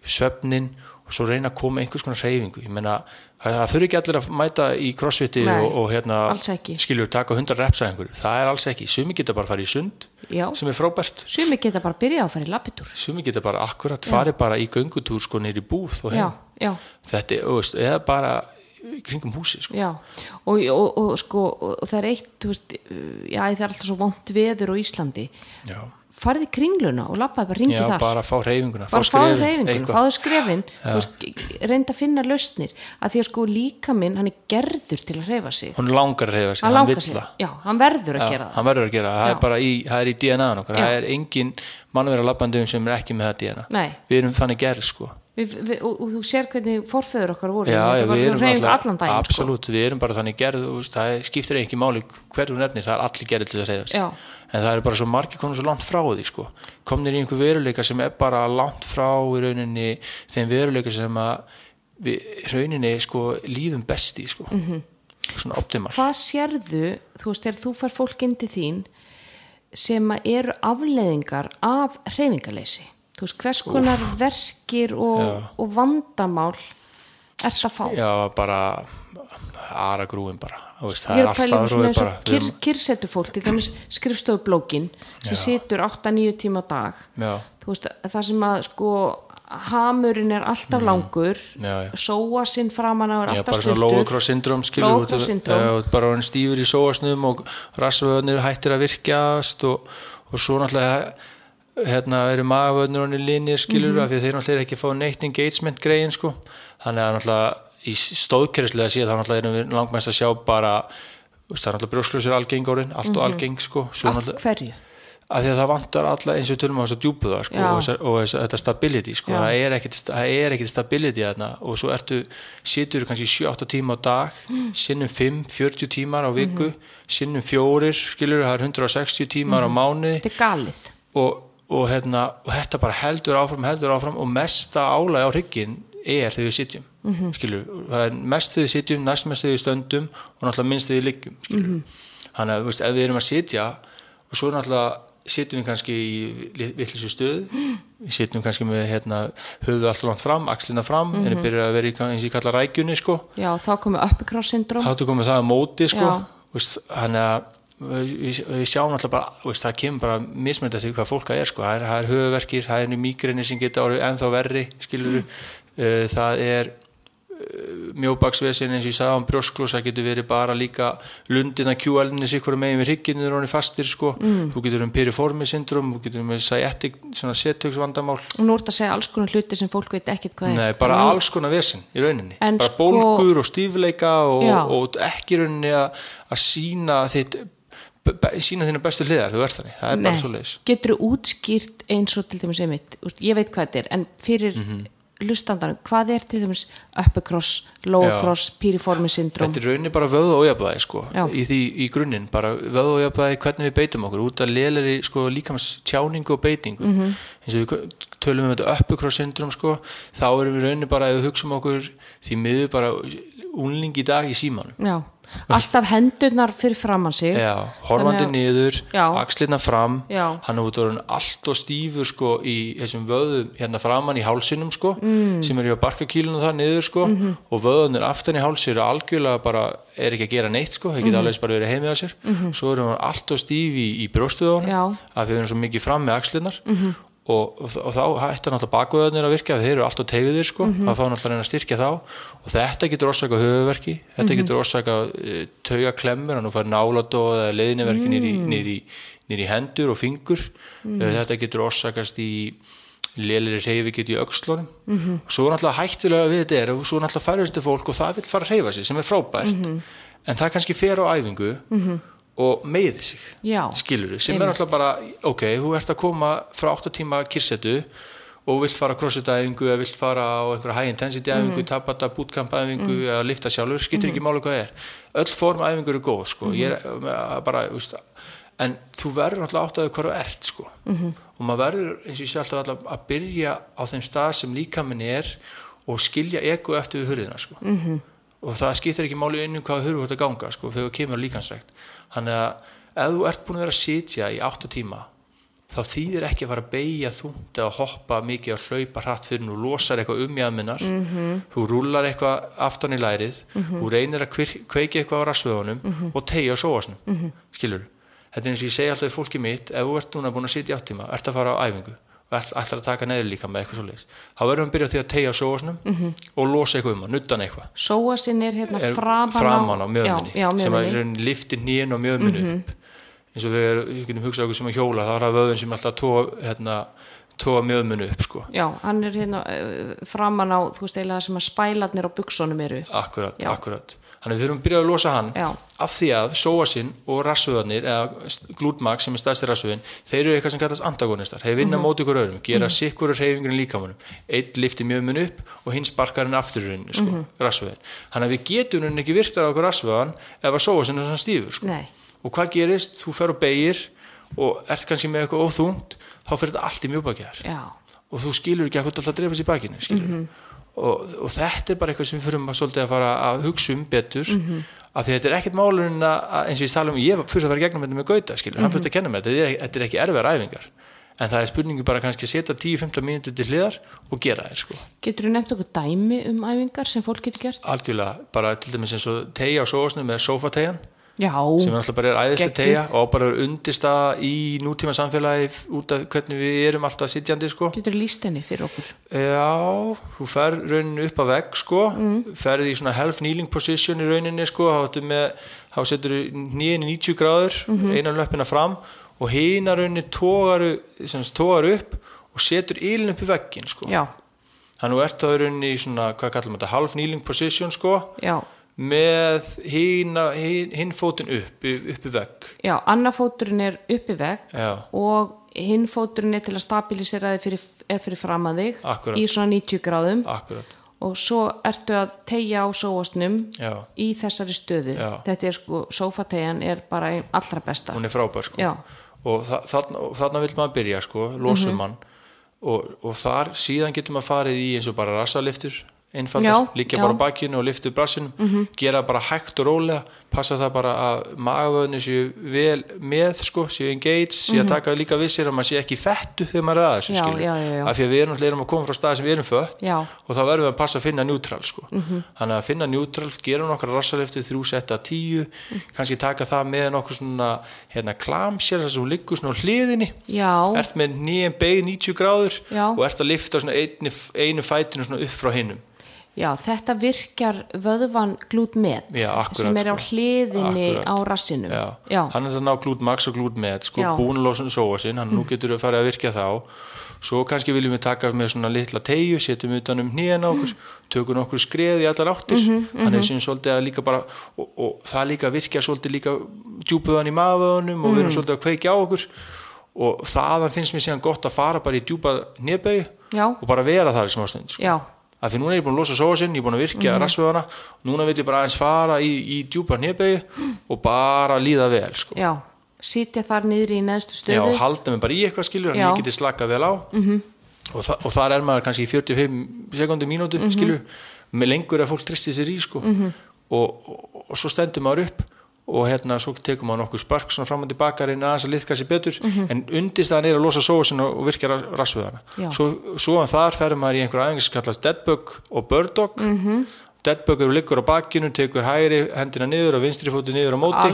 svefnin og svo reyna að koma einhvers konar reyfingu, ég meina það, þurfi ekki allir að mæta í crossfiti og, og hérna, skiljur taka 100 reps að einhverju, það er alls ekki, sumi geta bara að fara í sund Já. sem er frábært. Sumi geta bara að byrja að fara í lappitúr sumi geta bara akkurat farið bara í göngutúr sko nýri búð og já, heim. já, þetta er, þú veist, eða bara kringum húsi sko. já og, og, og sko, og það er eitt veist, já, það er alltaf svo vont veður á Íslandi. Já, farið í kringluna og lappaði bara ringi þar. bara fá reyfinguna reyfinguna, eitthvað. fáðu skrefin reynda að finna lausnir. Að því að sko líka minn, hann er gerður til að reyfa sig. Hún langar að reyfa sig, hann hann vill það. Já, hann verður að gera það. hann verður að gera, það. Já. er bara í, það er í DNA-un okkar, það er engin mannverða labbandum sem er ekki með það DNA Nei. við erum þannig gerð sko við, við, og, og þú sér hvernig forföður okkar voru já, já, við erum allan daginn sko. absolutt, við erum bara þannig gerð veist, það skiptir ekki máli hverju nefnir, það er allir gerð til að reyða sig Já. en það er bara svo margir konum svo langt frá því sko. komnir í einhver veruleika sem er bara langt frá í rauninni þeim veruleika sem að við rauninni sko, líðum besti sko. Mhm. -hmm. svona optimal hvað sérðu, þú veist, þegar þú fær fólk inn til þín sem eru afleðingar af hreyfingaleysi þú veist, hvers konar verkir og, og vandamál er það að fá? Já, bara ara grúin bara veist, það er að allt pæla svona staðróið eins bara kyr, kyrsetu fólk til dæmis skrifstofublókin sem situr 8-9 tíma á dag. Já, þú veist, það sem að sko hamurinn er alltaf langur Mm. Já, já. sóa sinn framan á er Já, alltaf út, uh, bara hann stífur í sóasnum og rassvöðnir hættir að virkjast og, og svo náttúrulega hérna eru magavöðnir hann í linir skilur Mhm. af því að þeir náttúrulega ekki fá neitt engagement greiðin sko. Þannig að náttúrulega í stóðkerfislega séð þá náttúrulega erum við langmest að sjá bara það er náttúrulega brjósklösur algeng orðin allt og algeng sko. Náttúrulega hverju? Af því að það vantar alla eins og tölum á þess að djúpu það sko, og, og þetta stability sko, það er er ekkit stability þarna. Og svo ertu, situr kannski 7-8 tíma á dag, sinnum 5 40 tímar á viku, Mhm. sinnum 4 skilur, það er 160 tímar á mánuði. Þetta er galið. Og, og, hérna, og þetta bara heldur áfram, heldur áfram og mesta álæg á hrygginn er þegar við sitjum Mhm. skilur, það er mest þegar við sitjum næst mest þegar við stöndum og náttúrulega minnst þegar við liggjum skilur, Mhm. þannig að veist, ef við erum að sitja og svo náttúrulega sitjum við kannski í vittlisu stöð við sitjum kannski með hérna, höfuð alltaf langt fram, axlina fram en við byrjum að vera í eins og ég kalla rækjunni sko. Já, þá komið uppicross syndrom þá komið það á móti sko. Veist, þannig að við, við, sjáum alltaf bara veist, það kemur bara mismönd eftir hvað fólk það er sko. það er, er höfuverkir, það er mýgrinni sem geta orðið ennþá verri skilur mm. það er mjóbaksvesin eins og ég sagði á brjósklós það getur verið bara líka lundina kjúaldinni sikkur megin við hrygginu þegar hann er fastir sko. mm. þú getur um piriformi syndrom þú getur um sciatic svona setöksvandamál og nú ert að segja alls konar hluti sem fólk veit ekkit hvað Nei, er bara En alls konar vesin í rauninni En bara sko- bólgur og stífleika og, og ekki rauninni að, sína þitt sína þína bestu hliðar, þú ert þannig það er bara svo leiðis getur þú útskýrt eins og til dæmis einmitt, ég veit hvað þetta er en fyrir Mhm. lustandanum, hvað er til dæmis upper cross, lower Já. cross, piriformi syndrom? Þetta er rauninni bara vöðu og ójafnvægi sko, í því í grunninn, bara vöðu og ójafnvægi hvernig við beitum okkur, út af léleri sko, líkams tjáningu og beitingu Mhm. eins og við tölum um þetta uppukross syndrom sko, þá erum við rauninni bara ef við hugsaum okkur því miður bara unling í dag í símanum Já, alltaf hendurnar fyrir framann sig. Já, horfandi að- niður, axlirna fram Já. hann er út orðin allt og stífur sko í þessum vöðum hérna framann í hálsinum sko, mm. sem eru á barkakílunum þar niður sko, Mhm. og vöðunir aftan í hálsi eru algjörlega bara er ekki að gera neitt sko, þeir geta Mhm. alveg eins bara verið heimið á sér, svo erum við allt og stíf í, í brjóstuðunum, af því við erum svo mikið fram með axlirnar og, og, og þá hættar náttúrulega bakvöðunir að virka þeir eru allt og tegðir sko, það fá náttúrulega að reyna að styrkja þá. Og þetta getur orsaka höfuverki þetta getur orsaka uh, taugaklemmur og nú fær náladóð eða leiðiniverki mm. nýri, nýri, nýri hendur og fingur. Mm. þetta getur orsakast í lélir reyfi get í öxlunum. -hmm. svo er náttúrulega hættulega við þetta er og svo náttúrulega færður þetta fólk og það vil fara að reyfa sig sem er frábært. En það kannski fer á æfingu og meiði sig Já. skilur sem Einmitt. er náttúrulega bara ok, þú ert að koma frá 8 tíma kyrsetu og vilt fara crossfit æfingu eða vilt fara á einhverja high intensity æfingu, Mhm. mm. tabata bootcamp æfingu eða lifta sjálfur, skiptir ekki máli hvað það er öll form æfingur eru góð sko. Mhm. er uh, bara, veist, en þú verður náttúrulega átt að hvað þú ert sko. Mhm. og maður verður eins og ég sé alltaf alltaf að byrja á þeim stað sem líkaminn er og skilja ego eftir við hurðina sko. -hmm. og það skiptir ekki máli inn um hvaða hurðu ert að ganga sko, þegar þú kemur líkansrækt þannig að ef þú ert búin að vera að sitja í 8 tíma þá þýðir ekki að fara að beigja þungt eða hoppa mikið og hlaupa hratt fyrir nú losar eitthvað um jæðminnar mm -hmm. þú rúlar eitthvað aftan í lærið þú reynir að kveiki eitthvað á rasvöðunum og tegja á sóasnum mm -hmm. skilur þetta er eins og ég segi alltaf í fólki mitt ef þú ert núna búin að sitja í 8 tíma ert að fara á æfingu? og ætlar að taka neður líka með eitthvað svoleiðis. Þá verður hann að byrja á því að tegja á sóasnum og losa eitthvað um hann, nuttan eitthvað. Sóasinn er hérna er framan, á mjöðminni sem raunin liftir nýjan og mjöðminni upp. Eins og við, við getum hugsað okkur sem að hjóla þá er það vöðun sem er alltaf tóa hérna, tóa mjöðminni upp sko. Já, hann er hérna uh, framan á, þú veist eiginlega sem að spælarnir á buksunum eru. akkurat, Já. akkurat þannig við þurfum að byrja að losa hann Já. af því að sóasinn og rassvöðanir eða glútmag sem er stærsti rassvöðin þeir eru eitthvað sem kallast antagonistar þeir vinna Mhm. móti ykkur öðrum, gera mm -hmm. sikkur reyfingur í líkamunum, eitt lifti mjöðminni upp og hinn sparkar hann aftur í rauninni sko, Mhm. rassvöðin, þannig að við getum rauninni ekki virtar á okkur rassvöðan ef að sóasinn er svona stífur sko. Nei, og hvað gerist, þú fer og beigir og ert kannski með eitthvað óþungt þá fer þetta allt í mjögbakjar já, og þú skilur ekki að hvað alltaf sér í bakinu skilur og, og þetta er bara eitthvað sem við fyrum að svolítið að fara að hugsa um betur af því að þetta er ekkert málun eins og ég tala um, ég fyrst að fara gegnum þetta með Gauta skilur, hann fyrst að kenna mér þetta, þetta er, ekki erfiðar æfingar. En það er spurningu bara kannski að setja 10-15 mínútur til hliðar og gera þér sko. Getur þú nefnt okkur dæmi um æfingar sem fólk getur gert? algjörlega, bara til dæmis eins og tegja á sóasnum með sofategjan Já, sem er alltaf bara er æðislega tegja og bara að vera undirstaða í nútíma samfélagi út af hvernig við erum alltaf sitjandi sko. getur líst henni fyrir okkur? Já, þú fer rauninni upp að vegg sko, mm. ferði í svona half kneeling position í rauninni sko, þá, setur nýjinn í 90 gráður, mm -hmm. einan löppina fram og hina rauninni tógar, upp og setur ílinn upp í veggin sko. Já, Þannig að þú ert þá í rauninni í svona, hvað kallum þetta, half kneeling position sko, já, með hinn fótinn upp, upp í vegg. já, annarfóturinn er uppi vegg Já. og hinn fóturinn er til að stabilisera þig fyrir, er fyrir fram að þig Akkúrat. í svona 90 gráðum Akkurat, og svo ertu að tegja á sóastnum já, í þessari stöðu Já. þetta er sko, sófategjan er bara allra besta hún er frábær sko. Og þa þarna, þarna vil maður byrja sko, losum Mhm. mann og, og þar síðan getur maður farið í eins og bara rassaliftur Já, einfaldar, líka bara á bakinu og liftu brassinum, gera bara hægt og rólega passa það bara að magavöðinu séu vel með sko, séu engaged, séu að taka líka við sér að maður sé ekki í fettu þegar maður er að þessu Mhm. Já, skilur. já, já, já. af því að við erum, náttúrulega erum að koma frá stað sem við erum fött Já. og þá verðum við að passa að finna njútrál sko. Mhm. þannig að finna njútrál, gera nokkra rassaliftu þrjú setta tíu, kannski taka það með nokkur svona hérna, klamsér þess að hún liggur svona hliðinni já, ert með nýjum beig 90 gráður Já. og ert að lifta einu, einu fætinu upp frá hinnum já, þetta virkjar vöðvan glútmet sem er á sko. hliðinni Akkúrat. á rassinum Já. já, hann er það ná glút max og glút með sko, Já. búin að losa sóa sinn, hann nú getur við farið að virkja þá svo kannski viljum við taka með svona litla tegju, setjum utan um hnýjan á okkur tökum okkur skref í allar áttir Mhm, þannig sem svolítið að líka bara og, og það líka virkja svolítið líka djúpuðan í maðurvöðunum og við Mhm. erum svolítið að kveikja á okkur og þaðan finnst mér síðan gott að fara bara í djúpa Já. og bara vera þar í smá stund sko. Já, af því núna er ég búin að losa sóasinn, ég er búin að virkja mm -hmm. og núna vil ég bara aðeins fara í, í djúpa hnébegi og bara líða vel sko. já sitja þar niðri í neðstu Já, stöðu og halda mig bara í eitthvað skilur en Já. ég geti slakað vel á -hmm. og, þa og þar er maður kannski í 45 sekundi mínútu Mhm. skilur með lengur að fólk tristi sér í sko og, og, og svo stendur maður upp og hérna svo tekur maður nokkuð spark svona fram og tilbaka reyna aðeins að liðka sér betur en undistæðan er að losa sósin og, virkja rassveðana Já. svo, svo að þar ferður maður í einhver aðeins sem kallast deadbug og bird dog -hmm. Deadbug eru liggur á bakinu tekur hægri hendina niður og vinstri fóti niður á móti.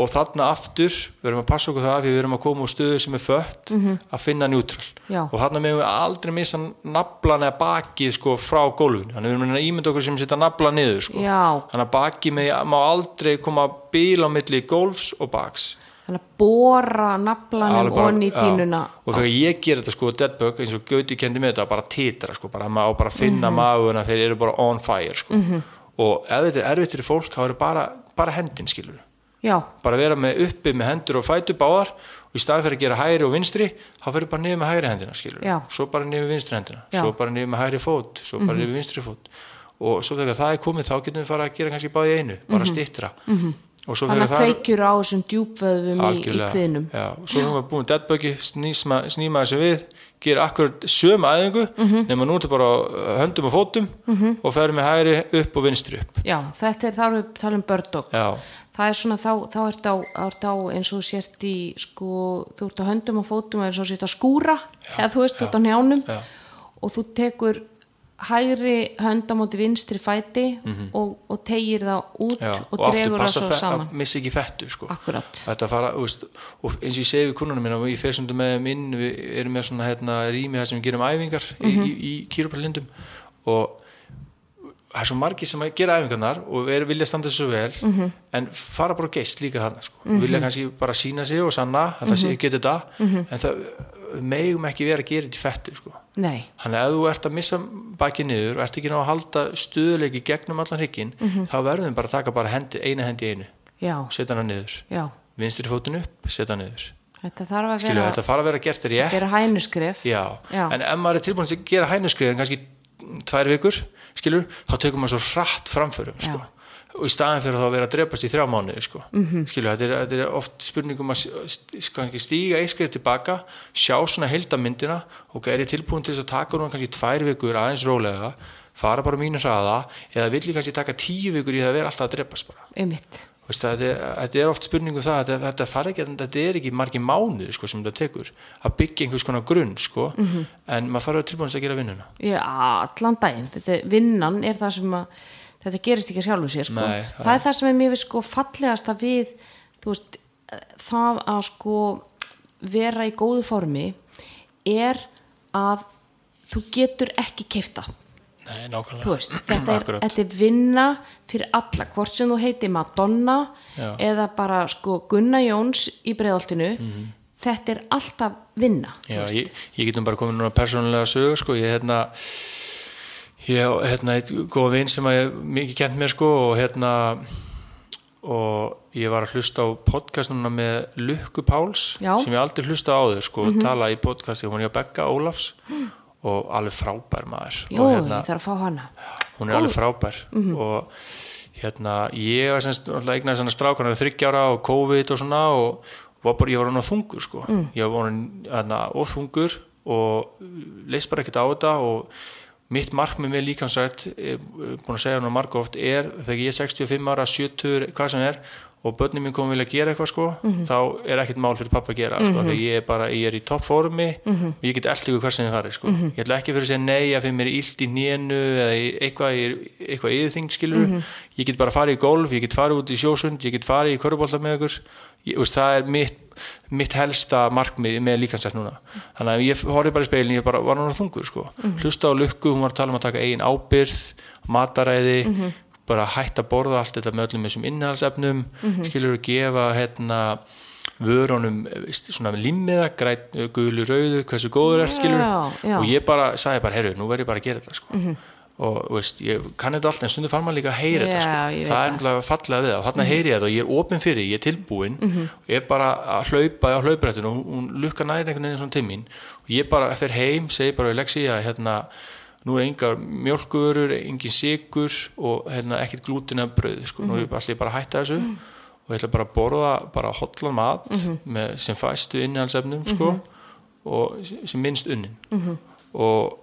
Og þarna aftur við erum að passa okkur það því við erum að koma úr stöðu sem er fött að finna njútrál og þarna meðum við aldrei missa naflan eða bakið sko frá gólfinu. Þannig við erum að ímynda okkur sem setja nafla niður sko. Þannig að bakið með, má aldrei koma bíl á milli gólfs og baks þannig að bóra naflanum onni í dýnuna og þegar ég ger þetta sko deadbug eins og Gauti kendi með þetta bara titra sko bara á bara Mhm. finna mm maguna þeir eru bara on fire sko og ef þetta er erfitt fyrir fólk þá eru bara, bara hendin skilur já, bara vera með uppi með hendur og fætur báðar og í staðin fyrir að gera hægri og vinstri þá fyrir bara niður með hægri hendina skilur Já. svo bara niður með vinstri hendina Já. Mhm. svo bara niður með hægri fót, svo bara niður með vinstri fót og svo þegar það er komið þá getum við fara að gera kannski báði einu, bara stittra og svo Mhm. Þannig að kveikjur á þessum djúpvöðum í, í kviðnum. já, svo þegar maður búin deadbuggi snýma, snýma þessu við gera akkurat sömu æðingu Mhm. nema nú er þetta bara á höndum og fótum og ferum með hægri upp og vinstri upp. Já, þetta er, erum við um birdog já, það er svona, þá, þá ert á, ert á eins og sért í sko, þú ert á höndum og fótum eins og sért á skúra eða þú veist, þú ert á njánum já. og þú tekur hægri hönd á móti vinstri fæti og, og tegir það út Mhm. Já, og, og dregur það svo saman að missa ekki fettu sko. Fara, þú veist, og eins og ég segi við kunnunum minna og ég fer sem með þeim inn við erum með svona hérna, rými sem við gerum æfingar Mhm. í, í, í kýruparlindum og það er svo margir sem gera æfingarnar og er, vilja standa þessu vel Mhm. en fara bara og geist líka þarna sko. vilja kannski bara sína sig og sanna að það sé Mhm. ekki þetta en það megum ekki vera að gera þetta í fettu sko. Nei, Þannig að ef þú ert að missa bakið niður og ert ekki ná að halda stuðleiki gegnum allan hrygginn, Mhm. þá verðum við bara að taka bara hendi, eina hendi einu já, og setja hana niður. já Vinstri fótinn upp, setja hana niður. þetta þarf að Skilju, vera þetta fara að vera gert rétt. gera hænuskref Já. Já. en ef maður er tilbúin til að gera hænuskrið kannski tvær vikur, skilur, þá tekur maður svo hratt framförum, sko. Og í staðin fyrir þá að vera að drepast í þrjá mánuði sko. Mhm. -hmm. skilju, þetta þetta er oft spurningum að stíga einskrið tilbaka, sjá svona heildamyndina og er ég tilbúin til þess að taka núna kannski tvær vikur aðeins rólega fara bara mínu hraða eða vill ég kannski taka tíu vikur í það að vera alltaf að drepast bara Veist, þetta, er, þetta er oft spurningu það þetta, þetta, ekki, þetta er ekki margir mánuð sko, sem þetta tekur að byggja einhvers konar grunn sko, Mhm. en maður fara að tilbúin að gera vinnuna já, allan daginn þetta, vinnan er það sem að þetta gerist ekki að sjálfu sér sko. Nei, það er það sem er við sko fallegasta við þú veist, það að sko vera í góðu formi er að þú getur ekki keifta Nei, veist, þetta er, þetta er vinna fyrir alla, hvort sem þú heiti Madonna Já. eða bara sko Gunnar Jóns í breiðoltinu þetta er alltaf vinna. Já, ég, ég getum bara komið núna persónulega sögur sko, ég hérna ég á, hérna eitt góða vinn sem að ég mikið kent mér sko og hérna og ég var að hlusta á podcast núna með Lukku Páls Já. sem ég aldrei hlusta á þau sko og tala í podcasti, hún er á Begga Ólafs og alveg frábær maður. Jú, og hérna, ég þarf að fá hana. Hún er alveg frábær. Og hérna ég var semst eignar svona strákana við þryggjára og COVID og svona og var bara, ég var hann á þungur sko. Ég var hann hérna, of þungur og leist bara ekkert á þetta og mitt markmið með líkansrætt er búin að segja hann marg oft er þegar ég er 65 ára, 70 hvað sem er og börnum mín komið vilja gera eitthvað sko þá er ekkert mál fyrir pappa að gera sko, þegar ég er bara, ég er í toppformi og ég get allt ykkur hvað sem ég fari sko. Ég ætla ekki fyrir að segja nei að fyrir mér er illt í nénu eða eitthvað, eitthvað yðurþyngd skilur ég get bara farið í golf, ég get farið út í sjósund ég get farið í körubólta með ykkur. Ég, veist, það er mitt, mitt helsta markmið með líkansrætt núna þannig að ég horfði bara í speilin, ég bara var núna þungur sko. hlusta á lukku, hún var að tala um að taka eigin ábyrð, mataræði bara hætta að borða allt þetta með öllum þessum innihalsefnum skilur að gefa hérna vörunum veist, svona limmiða, græn, gulu, rauðu hversu góður er skilur Já, já. og ég bara sagði bara, herru, nú verð ég bara að gera þetta sko. Og veist, ég kann þetta allt en stundu fara maður líka að heyra þetta Já, sko. ég það er það. náttúrulega fallega við það og þarna heyri ég þetta og ég er opinn fyrir, ég er tilbúinn. Og ég er bara að hlaupa á hlauprættinu og hún lukka næri einhvern veginn svona til mín og ég bara fer heim, segi bara við Lexi að hérna, nú er engar mjölkuvörur, engin sigur og hérna, ekkert glútina brauð sko. nú er ég bara, allir bara að hætta þessu og ég ætla bara að borða bara hotlan mat með, sem fæstu innihaldsefnum sko, og sem minnst unnin. Og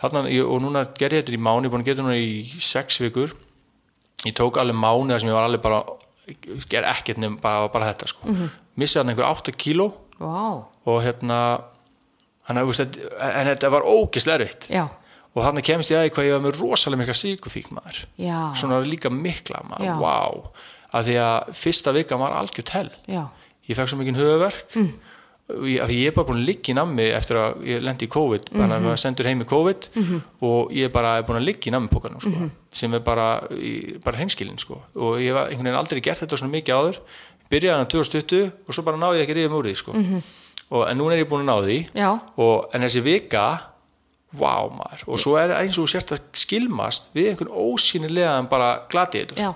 Þarna, og núna ger ég þetta í mánu, ég er búin að gera þetta núna í sex vikur. Ég tók alveg mánu þar sem ég var alveg bara ger ekkert nefn bara, bara þetta sko. mm -hmm. missi þarna einhver 8 kíló. Vá, og hérna hann, en þetta var ógislega erfitt. Og þarna kemst ég að því hvað ég var með rosalega mikla síkufík maður. Já, svona líka mikla maður, wow af því að fyrsta vika var algjört hell. Já, ég fekk svo mikið höfuverk mm. Ég, því ég er bara búin að liggja í nammi eftir að ég lendi í COVID bara Mhm. að maður sendur heim í COVID og ég bara er búin að liggja í nammi sko, Mhm. sem er bara, bara hreinskilin sko. og ég var einhvern veginn aldrei gert þetta svona mikið áður byrjaði hann 2020 og svo bara náði ég ekki að ríða múrið sko. og, en núna er ég búin að ná því Mhm. og, en þessi vika wow maður og svo er eins og sért að skilmast við einhvern ósýnilegan bara gladiðið Já.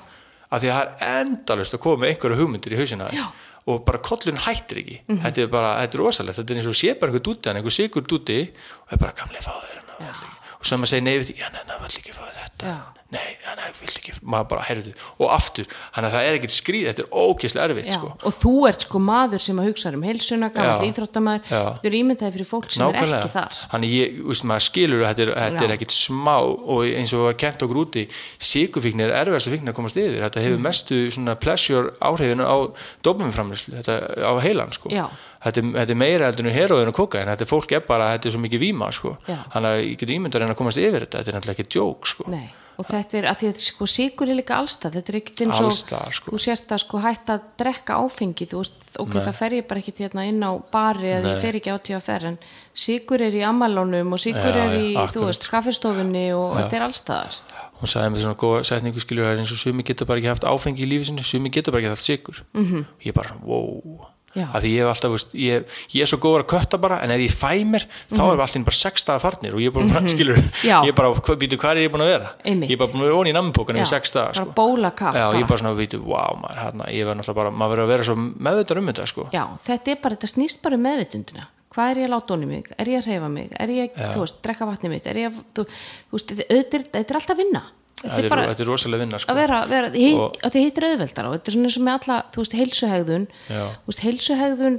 af því að það er endalust að koma einhverju hugmyndir í hausina Já. Og bara kollun hættir ekki. Þetta er bara, þetta er rosalegt, þetta er eins og sé bara einhver dúti einhver sigur dúti og það er bara gamlega fá þér hérna, vill ekki." Og svo maður segir nei við því, já neina, vill ekki fá þetta? Nei, já nei, vill ekki, maður bara heyrðu og aftur, þannig að það er ekkert skrýð þetta er ógeðslega erfitt sko. og þú ert sko maður sem að hugsa um heilsuna, gammal íþróttamæður þetta er ímyndaði fyrir fólk sem er ekki þar. Þannig ég, veist, maður skilur að þetta er, þetta er ekkit smá og eins og var kent okkur úti síkufíkn er erfiðast að fíkn að komast yfir. Þetta Mm. hefur mestu svona pleasure áhrifinu á dopamínframlýslu, þetta á heilan sko. Þetta, er- þetta er meira heldur en heroðin og kokain, þetta er fólk er bara, þetta er svo mikið víma sko. Þannig að ég getur ímyndar en að komast yfir þetta, þetta er náttúrulega ekki djók sko. Nei. og þetta er að því að sko sigur er líka allstað þetta er ekkert eins og sko. þú sért að sko hætta að drekka áfengi þú veist, ok, það fer ég bara ekkert hérna inn á bari eða ég fer ekki á TFR en sigur er í ammælónum og sigur Já, er í, já, þú veist, kaffestofunni og þetta er allstaðar hún sagði með svona góða setningu skilur það er eins og sumi getur bara ekki haft áfengi í lífi sinni sumi getur bara ekki haft sigur mm -hmm. ég er bara wow. Af því ég hef alltaf, veist, ég, ég er svo góður að kötta bara en ef ég fæ mér, þá er allir bara sex dagar farnir og ég er bara, mm skilur Já. ég er bara, býtu, hvað er ég búin að vera? Einmitt. ég er bara búin að vera onni í nammibókanum í sex dagar bara sko. bóla kaff já, ég er bara svona, býtu, wow, maður, hérna, ég verð náttúrulega bara, maður verður að vera svo meðvitað um þetta, sko. Já, þetta er bara, þetta snýst bara um meðvitundina hvað er ég að láta onni mig, er ég að reyfa mig? Er ég, þú veist, drekka vatni mitt? Er ég þú, þú veist, þetta er alltaf vinna þetta þetta er bara þetta er rosalega vinna, sko. að vera, vera hitt, Og- að þið hittir auðveldar og þetta er svona eins og með alla, þú veist, heilsuhegðun. Já. þú veist, heilsuhegðun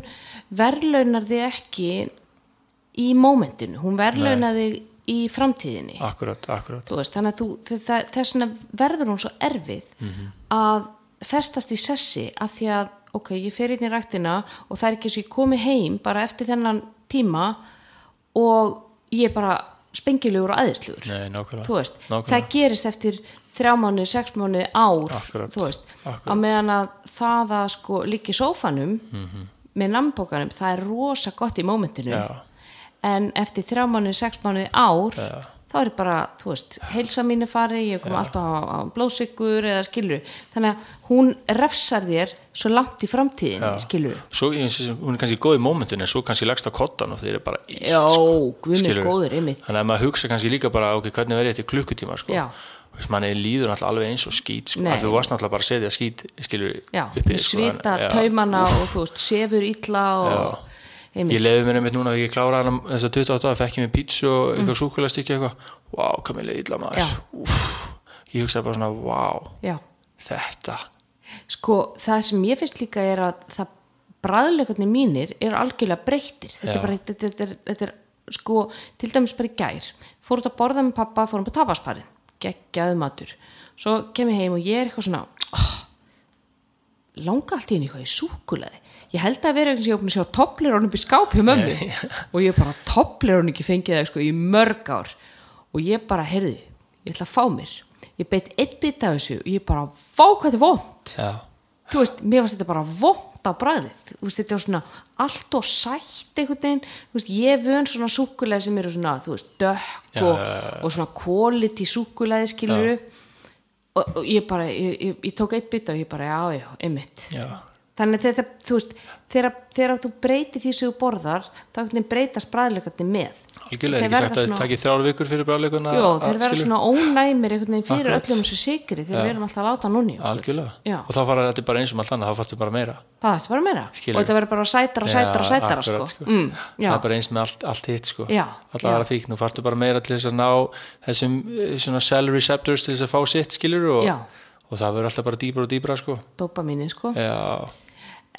verðlaunar þig ekki í mómentinu, hún verðlaunar þig í framtíðinni. Akkurat, akkurat veist, þannig að þú, það, þess vegna verður hún svo erfið að festast í sessi af því að, ok, ég fer inn í ræktina og það er ekki svo ég komi heim bara eftir þennan tíma og ég bara spengilegur og aðeinslugur það gerist eftir þrjá mánu, sex mánu, ár Akkurat, veist, á meðan að það að sko líka í sófanum Mhm. með nambókanum, það er rosa gott í mómentinu. Já. en eftir þrjá mánu, sex mánu, ár þá er bara, þú veist, heilsa mínu fari ég kom alltaf á, á blóðsykkur eða skilur, þannig að hún refsar þér svo langt í framtíðin skilur, svo, hún er kannski góð í mómentinu en svo kannski leggst á kottan og þeir eru bara illt, Já, sko. minn Skilurðu? góður, þannig að maður hugsa kannski líka bara ok, hvernig verði þetta í klukkutíma sko. Já. Manni líður náttúrulega alveg eins og skít sko. Af því þú varst náttúrulega bara að setja skít skilur já, uppi, með sko, svita já. taumana og þú veist, sefur illa og einmitt, ég leiði mér einmitt núna að ég kláraði hana þess að 28 ára, fekk ég mér pítsu og eitthvað mm. súkulastikki eitthvað, wow, hvað mér leiði illa maður. Úff, ég hugsaði bara svona, wow já. Þetta, sko, það sem ég finnst líka er að það bræðleikarnir mínir eru algjörlega breyttir. Þetta er bara, þetta, þetta, er, þetta er sko, til dæmis bara í gær fór út að borða með pappa, fórum på tapasparin geggjaðu matur. Svo kem ég heim og ég er eitthvað svona oh, langa allt í henni eitthvað í súkulaði ég held að vera eitthvað sem ég opna að sjá topplir upp í skáp hjá mömmu. Og ég bara topplir ekki fengið það sko, í mörg ár. Og ég bara, heyrði, ég ætla að fá mér. Ég beitt eitt bit af þessu og ég bara, vá hvað þetta er vond þú veist, mér varst þetta bara vond á bræðið, þú veist, þetta var svona allt og sætt einhvern veginn. Þú veist, ég vön svona súkulega sem eru svona þú veist, dökk og, og svona quality súkulega skiluru og, og ég bara, ég, ég, ég tók eitt bit og ég bara, já, já, einmitt. Já þannig að þetta, þú veist þegar, þegar þú breytir því sem þú borðar þá breytast bræðleikandi með. Algjörlega, ekki sagt að það takir þrjár vikur fyrir bráðleikuna Jó, þeir verða svona ónæmir fyrir Akkurat. öllum þessu sigri þegar við erum alltaf að láta núni og þá fara þetta bara eins og allt annað, þá fattu bara meira. Það bara meira. Og þetta verður bara sætar og sætar og sætar akkurat, sko. Mm, það er bara eins með allt, allt hitt sko. Já. aðra fík, nú fartu bara meira til þess að ná þessum eh, cell receptors til þess að fá sitt skilur og. Og það verður alltaf bara dýbra og dýbra sko. dópamíni sko. já,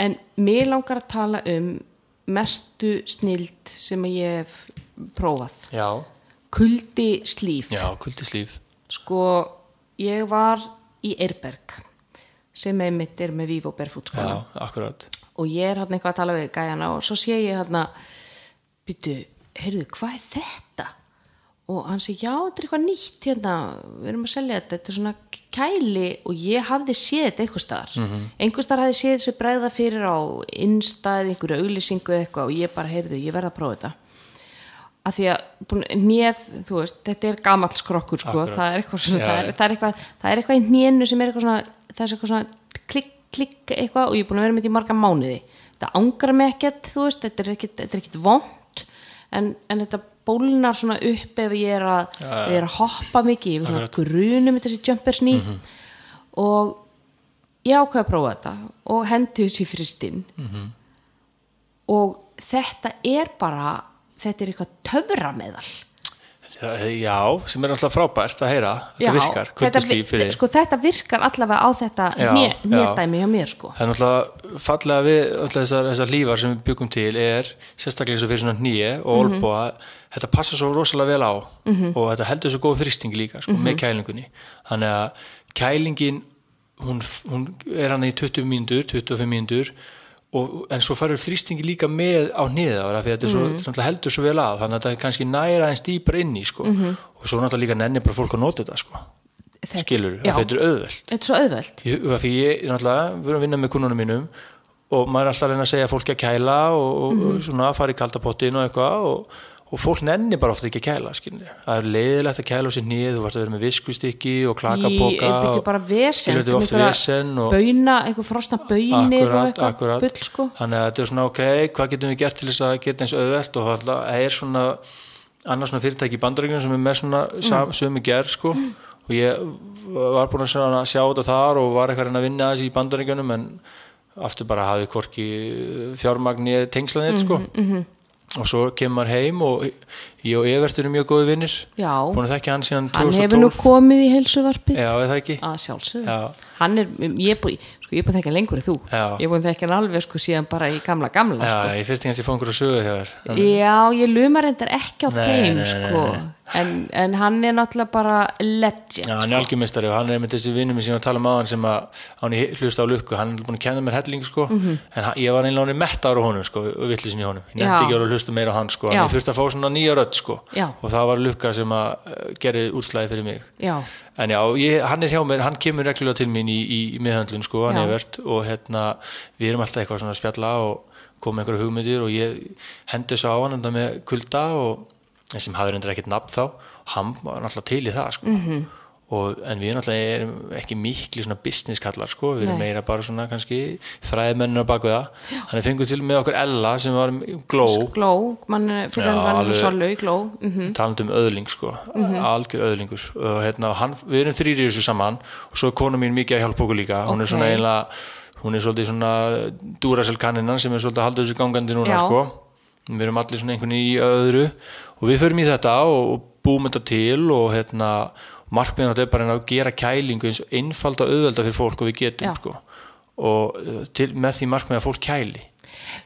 en mér langar að tala um mestu snild sem að ég hef prófað. Já, kuldi slíf já, kuldislíf. Sko, ég var í Eirberg sem einmitt er með Vivo Barefoot skóla og ég er hann eitthvað að tala við gæjana og svo sé ég hann býtu, heyrðu, hvað er þetta? Og hann segi, já, þetta er eitthvað nýtt hérna, við erum að selja þetta þetta er svona kæli og ég hafði séð þetta einhver staðar, mm -hmm. einhver staðar hafði séð þessu bregða fyrir á innstæð einhverju auglýsingu eitthvað og ég bara heyrðu, ég verð að prófa þetta. Að því að nýð, þú veist, þetta er gamall skrokkur sko, það er svona, Já, það, er, það, er eitthvað, það er eitthvað í nýjenu sem er eitthvað svona, það er eitthvað svona klikk, klikk eitthvað og ég er búin að vera með þetta í marga mánuði. Það ángra mig ekkert, þú veist, þetta er ekkert, þetta er ekkert vond en, en þetta bólnar svona upp ef ég er að, ef ég er að hoppa mikið, ég er svona grunum með þessi jumpers ný Mhm. og ég ákveða að prófa þetta og hendi þessi fristinn Mhm. og þetta er bara þetta er eitthvað töframeðal Þetta er- já, sem er alltaf frábært að heyra þetta virkar, þetta, kuldislíf fyrir sko, þetta virkar allavega á þetta Já, né- já. nédæmi hjá mér sko Það er náttúrulega fallega við alltaf þessar, þessar lífar sem við byggum til er sérstaklega eins og fyrir svona nýje og Mhm. olbúa þetta passa svo rosalega vel á og þetta heldur svo góð þrýsting líka sko, Mhm. með kælingunni þannig að kælingin hún, hún er hann í 20 mínútur 25 mínútur og, en svo farur þrýstingi líka með á niða því að þetta svo, Mhm. mm. náttúrulega heldur svo vel á þannig að þetta er kannski næra eins dýpar inn í sko. Mhm. og svo náttúrulega líka nenni bara fólk að nota þetta sko. Þetta- skilur, já. þetta er auðvelt þetta er svo auðvelt Ég, ég, náttúrulega, við erum að vinna með kunnunum mínum og maður er alltaf að reyna að segja fólki að kæla og, Mhm. og svona að fara í kaldapottin og eitthvað og, og fólk nenni bara ofta ekki að kæla skilni. það er leiðilegt að kæla sér nýð þú varst að vera með viskustykki og í klakapoka einbytti og, bara vesen vesen og bauna, einhver frosna og akkurat, eitthvað bull sko. Þannig að þetta er svona ok, hvað getum við gert til þess að geta eins auðvelt? Og það er svona annars svona fyrirtæki í bandaríkjunum sem er með svona mm. sömu gerð sko. Og ég var búin að sjá þetta þar og var eitthvað að vinna þessi í bandaríkjunum en aftur bara hafði hvorki fjármagni tengslanit sko. Mhm, og svo kemur maður heim og ég og Evert erum mjög góði vinnir að hann síðan hann hefur nú 2012. komið í heilsuvarpið. Já, er það ekki? að sjálfsögðu. Ég er búin sko, ég er búin að þekka lengur en þú. Já. ég er búin að þekka hann alveg sko síðan bara í gamla gamla Já, sko. ég fyrst ekki ég fá einhverju sögu hjá þér. Já, ég lumar reyndar ekki á Nei, þeim nei, nei, sko En, en hann er náttúrulega bara legend Já, hann er algjörmestari og hann er með þessi vinnum sem ég var að tala um aðan sem að hann er hlusta á lukku, hann er búin að kenna mér helling sko, en hann, ég var einlega hann mett ára honum sko, og vittlisin í honum, ég nefndi ekki að hlusta meira á hann sko, Já. ég þurfti að fá svona nýja rödd sko, og það var lukka sem að uh, gerði útslæði fyrir mig. Já, en já, ég, hann er hjá mér, hann kemur reglulega til mín í, í, í miðhöndlun sko, hann Já. er verðt og hérna, við erum alltaf eitthvað svona að spjalla og koma einhverju hugmyndir og ég hendi þessu á hann með kulda og sem hafði reyndar ekkert nafn þá hann var náttúrulega til í það sko. Mhm. -hmm. og, en við náttúrulega erum ekki mikli svona business kallar sko. við erum Nei. meira bara svona kannski fræðmennir á baku það hann er fenguð til með okkur Ella sem var gló gló mann fyrir Já, hann var alveg. svo laug gló mm talandi um öðling sko, algjör öðlingur og hérna, hann, við erum þrýri í þessu saman og svo er kona mín mikið að hjálpa okkur líka hún er svona Ok. eiginlega hún er svolítið svona Duracell kanninan sem er svolítið að halda þessu gangandi núna Já. sko við erum allir svona einhvern í öðru og við förum í þetta og, og búum þetta til og hérna markmiðan þetta er bara að gera kælingu eins einfalda auðvelda fyrir fólk og við getum sko. Og uh, til, með því markmið að fólk kæli.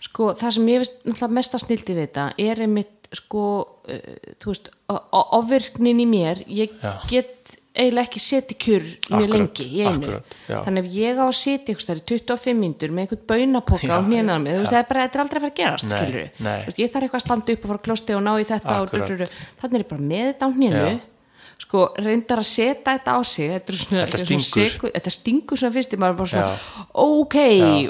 Sko það sem ég veist mest að snildi við þetta er einmitt sko uh, þú veist, ofvirknin í mér. Ég Já. get eiginlega ekki setið kjur mjög lengi í einu akkurat, já. þannig ef ég á að setja ykkur stær í 25 mínútur með einhvern baunapoka á Já, þú veist, það er, bara, er aldrei að fara að gerast Nei, nei. veist, ég þarf eitthvað að standa upp og fara að klósti og ná í þetta þannig er ég bara með þetta á Já. sko, reyndar að setja þetta á sig þetta, svona, Þetta svona stingur. seku- þetta stingur svona fyrst, svona Já. ok,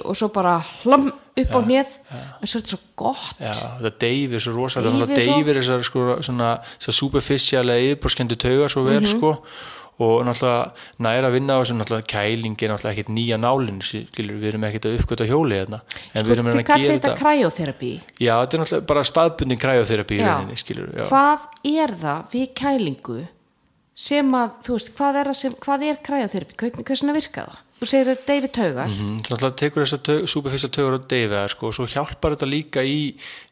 og svo bara hlam upp á hnið, en svo er þetta svo gott Já, þetta deyfir svo rosa þetta Deyfir svo. þessar sko, svona, þessar superficialega yfirbórskendu taugar svo vel Mhm. sko og náttúrulega næra að vinna á þessu náttúrulega kæling er náttúrulega ekkert nýja nálinn við erum ekkert að uppgöta hjóli hérna. En Sko, við erum að þið að gera þetta kræjóþerapi já, þetta er náttúrulega bara staðbundin kræjóþerapi hvað er það við kælingu sem að, þú veist, hvað er, sem, hvað er kræjóþerapi, Hvern, hversuna virka það? Þú segir að David Taugar. Mm, það náttúrulega tekur þess að superfísal tögur og deyfiðar sko, og svo hjálpar þetta líka í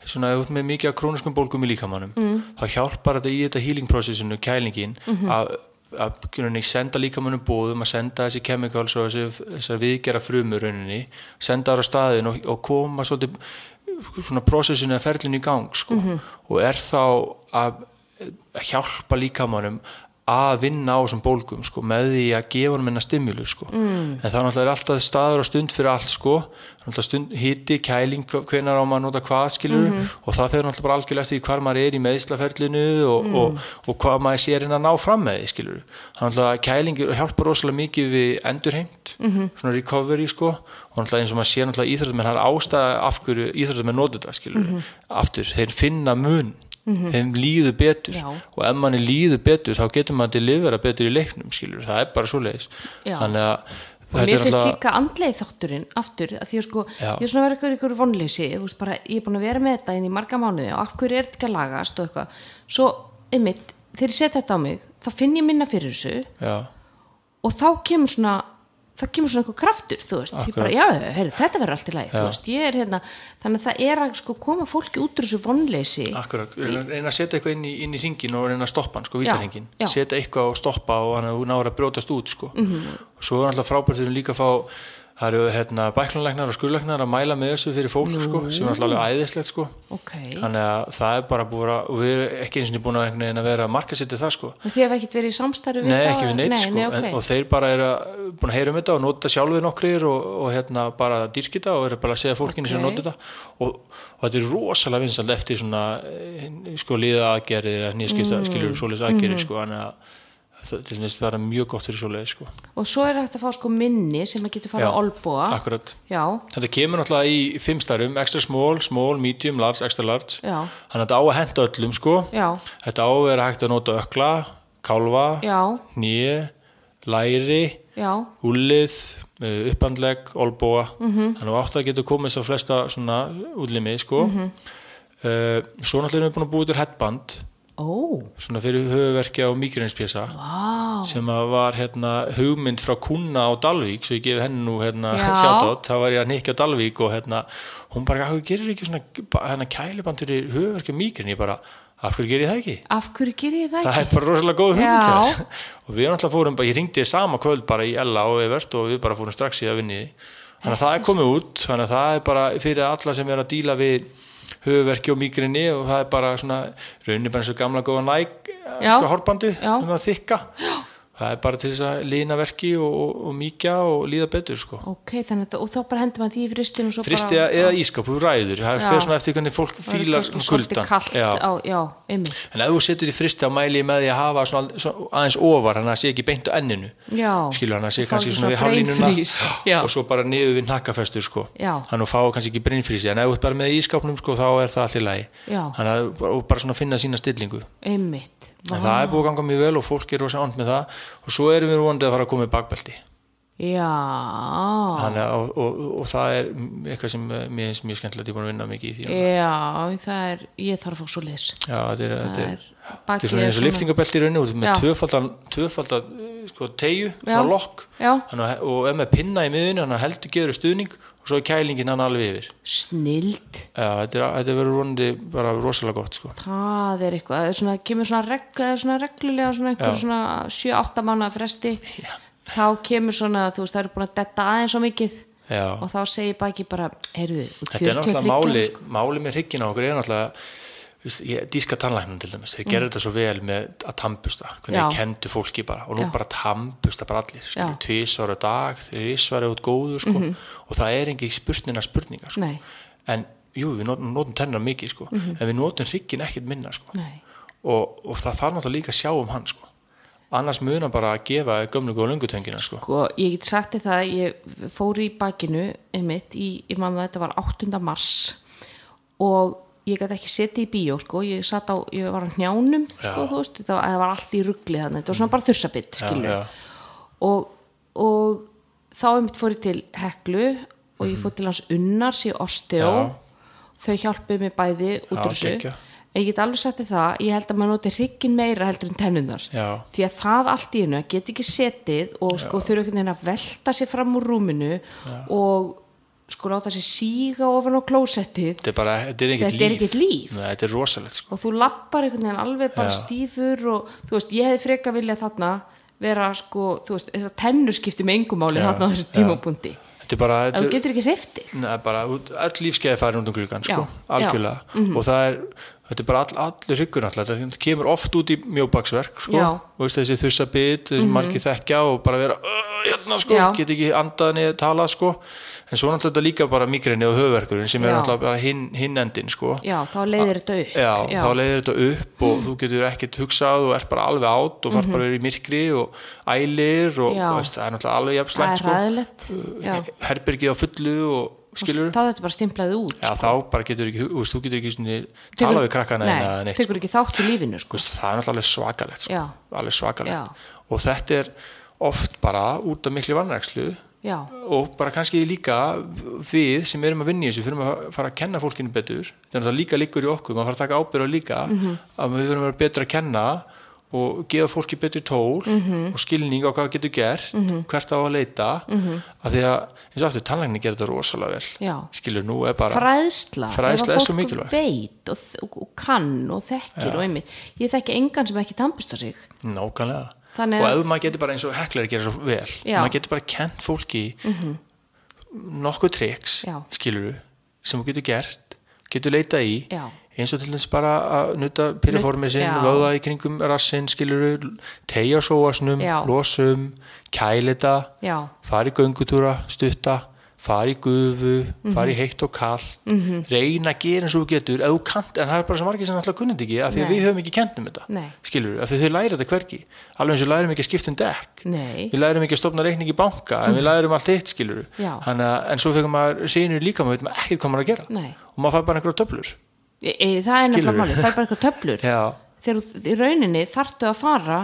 svona, ef þú ert með mikið króniskum bólgum í líkamannum mm. þá hjálpar þetta í þetta healing processinu, kælingin að að rauninni, senda líkamannum bóðum að senda þessi chemicals og þessi, viðgera frumur rauninni, senda þar á staðin og, og koma svolítið svona processinu að ferlinu í gang sko. og er þá að hjálpa líkamannum að vinna á þessum bólgum sko, með því að gefa honum enna stimulu sko. mm. en það er alltaf staður og stund fyrir allt sko. stund, hiti, kæling hvenar á maður að nota hvað skilur og það þegar náttúrulega bara algjörlega eftir hvar maður er í meðslaferlinu og, og, og hvað maður sér inn að ná fram með því skilur þannig að kæling hjálpar rosalega mikið við endurheimt svona recovery sko. Og eins og maður sér náttúrulega íþróttamenn það er ástæða af hverju íþróttamenn nota þetta skilur aftur, þeir finna mun þeim líður betur. Já. og ef manni líður betur þá getur maður að delivera betur í leiknum skilur, það er bara svo leiðis þannig að og mér finnst líka andleið þátturinn aftur, að því að sko, Já. ég er svona verið ykkur, ykkur vonleysi, bara, ég er búin að vera með þetta inn í marga mánuði og af hverju er þetta ekki að lagast og eitthvað, svo, einmitt þegar ég set þetta á mig, þá finn ég minna fyrir þessu. Já, og þá kemur svona þá kemur svona eitthvað kraftur, þú veist. Bara, já, heyr, þetta verður allt í lagi, veist. Hérna, þannig að það er að sko koma fólki út úr þessu vonleysi. Akkurat. Reyna að setja eitthvað inn í, inn í ringin og reyna að stoppa hann, sko, vítarhingin setja eitthvað og stoppa og hann náður að brjótast út sko. -hmm. og svo er alltaf frábært þegar við líka fá það eru hérna, bæklunleiknar og skurleiknar að mæla með þessu fyrir fólk sko, sem er alltaf æðislegt sko. ok, þannig að það er bara búið að við erum ekki eins og búin að, að vera að markasetja það sko og þið hef ekkert verið í samstarfi Nei, ekki við neitt nei, sko, nei, en, okay. og þeir bara eru að- búin að heyra um þetta og nota sjálfið nokkrir og, og hérna bara dýrki þetta og eru bara að segja fólkinu sem Ok. nota þetta og, og þetta er rosalega vinsald eftir svona eh, sko liða aðgerðir eða nýjaskipta mm. skilur svoleiðis aðgerðir sko, þannig að til finnst bara mjög gott fyrir svoleiðis sko. og svo er hægt að fá sko minni sem að getur fara að olbúa akkurat já, Þetta kemur náttúrulega í fimm starum, extra small, small, medium, large, extra large Já. þannig að þetta á að henda öllum sko já, þetta á að vera hægt að nota ökla, kálfa já, nýje, læri já úlið, eh, upphandlegg, olbóa Mhm. þannig að átt að getur komið svo flesta svona útlimi sko. Mhm. uh, svo náttúrulega erum við búin að búið til headband ó, svona fyrir höfuverki á migrænspjesa vá sem var hérna hugmynd frá kuna á Dalvík svo ég gefi henni nú hérna Já. sjátt þá var ég að nikja á Dalvík og hérna hún bara, hvað gerir ekki svona hérna kæliband fyrir höfuverki á migræn ég bara, af hverju gerir ég það ekki? af hverju ger ég það það ekki? er bara rosalega góð hugmynd þér. og við náttúrulega fórum bara, ég ringdi sama kvöld bara í Ella og Evert og við bara fórum strax í að vinni þannig að það er komið út þannig að það er bara fyrir alla sem er að díla við höfuverki og migrini og það er bara svona raunin bara eins og gamla góða næk sko svona þykka. Já. Það er bara til þess að lína verki og, og, og mýkja og líða betur sko. Ok, þannig að og þá bara hendur maður því í fristin og svo fristi bara eða ískap, þú ræður. Það fer svona eftir hvernig fólk fílar kannski svolítið kuldan kalt Já. á, já, En ef þú setur í fristi á mæli með því að hafa svona, svona aðeins ofar, hann að sé ekki beint á enninu. Já. skilur hann að sé kannski svona svona við. Já. og svo bara niður við nakkafestur sko. Hann og fá kannski ekki brinnfrísi en ef þú bara með ískapnum sko, þá er það allir að og bara svona finna sína stillingu. Einmitt, en það er búið að ganga mjög vel og fólk er rosa ánd með það. Og svo erum við vonandi að fara að koma með bakbelti. Já. Þannig, að- og, og, og það er eitthvað sem mér finnst mjög skemmtilegt, ég er búin að vinna mikið í því já, það er, ég þarf að fá svo leis Já, þetta er, þetta er, þetta er svona eins og liftingabelti í rauninu út með tvöfaldan, tvöfaldan sko, tegju, svona lokk. Að- og ef með pinna í miðunni hann heldur gefur stuðning og svo er kælingin hann alveg yfir snild Já, þetta, er, þetta verður vonandi bara rosalega gott sko. það er eitthvað, það er svona, kemur svona, reg, svona reglulega svona Já. svona 7-8 mánuða fresti þá kemur svona, þú veist, það eru búin að detta aðeins svo mikið Já. og þá segir baki bara, heyrðu, Þetta er 43 náttúrulega máli, sko. máli með hryggina okkur er náttúrulega ég, dýrka tannlæknum til dæmis, þeir gerðu þetta svo vel með að tampusta, hvernig Mm. Þeir kendu fólki bara og nú Já. bara tampusta bara allir á dag, þeir ísvar út góður sko, og það er engi spurnina spurningar sko. En jú, við notum, notum tennar mikið sko, Mhm. en við notum hryggin ekkert minna sko. Og, og það þarf náttúrulega líka að sjá um hann sko. annars munar bara að gefa gömlu og lungutöngina sko. Sko, ég get sagt þér það, ég fór í bakinu einmitt, í, ég man það, þetta var 8. mars og ég gæti ekki setið í bíó sko, ég á, ég var á hnjánum sko, veist, það var, það var allt í ruggli þannig, þetta var svona bara þursabitt, já. og, og þá fór ég til Heklu og ég fór til hans Unnars í Osteo. Mhm. Já. þau hjálpuðu mér bæði út Já, úr þessu. en ég get alveg þér það, ég held að maður noti hryggin meira heldur en tennunar Já. því að það allt í hennu, að get ekki setið og sko þurfa einhvern veginn að velta sér fram úr rúminu og sko láta sér síga ofan á klósettið þetta er bara, þetta er ekkert Þetta er líf líf. Nei, þetta er rosalegt sko og þú lappar einhvern veginn alveg bara Já. stífur og þú veist, ég hefði freka vilja þarna vera sko, þú veist, þess að tennur skipti með engumáli Já, þarna á þessu já. tímapunkti þetta er bara, þetta þú er, getur ekki hreift þig neða, bara öll lífskeiði farin út um gluggan sko, Já, já. algjörlega og það er, þetta er bara all, allir hyggur náttúrulega, þetta kemur oft út í mjóbaksverk sko, Já. veist, þessi þussabit þessi margir þekkja og bara vera "Ugh, hérna sko, Já. get ekki andað niður talað sko, en svo náttúrulega þetta líka bara migrini og höfverkurinn sem er Já. náttúrulega bara hinn, hinn endin sko já, þá leiðir þetta upp Já, þá leiðir þetta upp og þú getur ekkert hugsað og ert bara alveg átt og far bara verið í myrkri og ælir og. Já. veist, það er náttúrulega alveg er sko. já. herbergið á fullu og skilur þá þetta bara stimplaði út Já, þá bara getur ekki, þú getur ekki svona, tala við krakkana nei, eða neitt, sko. tekur ekki þátt í lífinu sko. Það er alveg svakalegt sko. Alveg svakalegt og þetta er oft bara út af miklu vannrækslu já, og bara kannski líka við sem erum að vinna í þessu fyrir að fara að kenna fólkinu betur þannig að það líka líkur í okkur, maður fara að taka ábyrða líka Mhm. að við verðum að vera betur að kenna og gefa fólki betur tól Mhm. og skilning á hvað það getur gert hvert á að leita af því að eins og aftur tannlækni gerir þetta rosalega vel Já. skilur nú er bara fræðsla Fræðsla er svo fólk mikilvæg. veit og, og, kann og þekkir og einmitt ég þekki engan sem ekki tampusta sig nákvæmlega Þannig og ef maður getur bara eins og heklar gera svo vel Já. Mhm. maður getur bara kent fólki nokkuð triks skilur sem þú getur gert getur leita í Já. Eins og til dæmis bara að nuta pyrraformið sinn, Já. vöða í kringum rassinn skilur, tegja sóasnum losum, kælita í göngutúra, stutta fara í gufu, fara Mhm. í heitt og kallt reyna að gera eins og þú getur ef þú kant, en það er bara svo margir sem alltaf kunnið ekki af því að við höfum ekki kent um þetta Nei. skilur, af því þau læra þetta hvergi. Alveg eins og lærum ekki að skipta um dekk. Nei. Við lærum ekki að stopna reikning í banka en við lærum allt hitt skilur. Hanna, en svo fyrir maður reynir líka maður veit maður ekki hvað maður að gera. Nei. og maður fær bara einhverja töflur e, e, það er nefnilega máli, það er bara eitthvað töflur. Já, þegar í rauninni þarftu að fara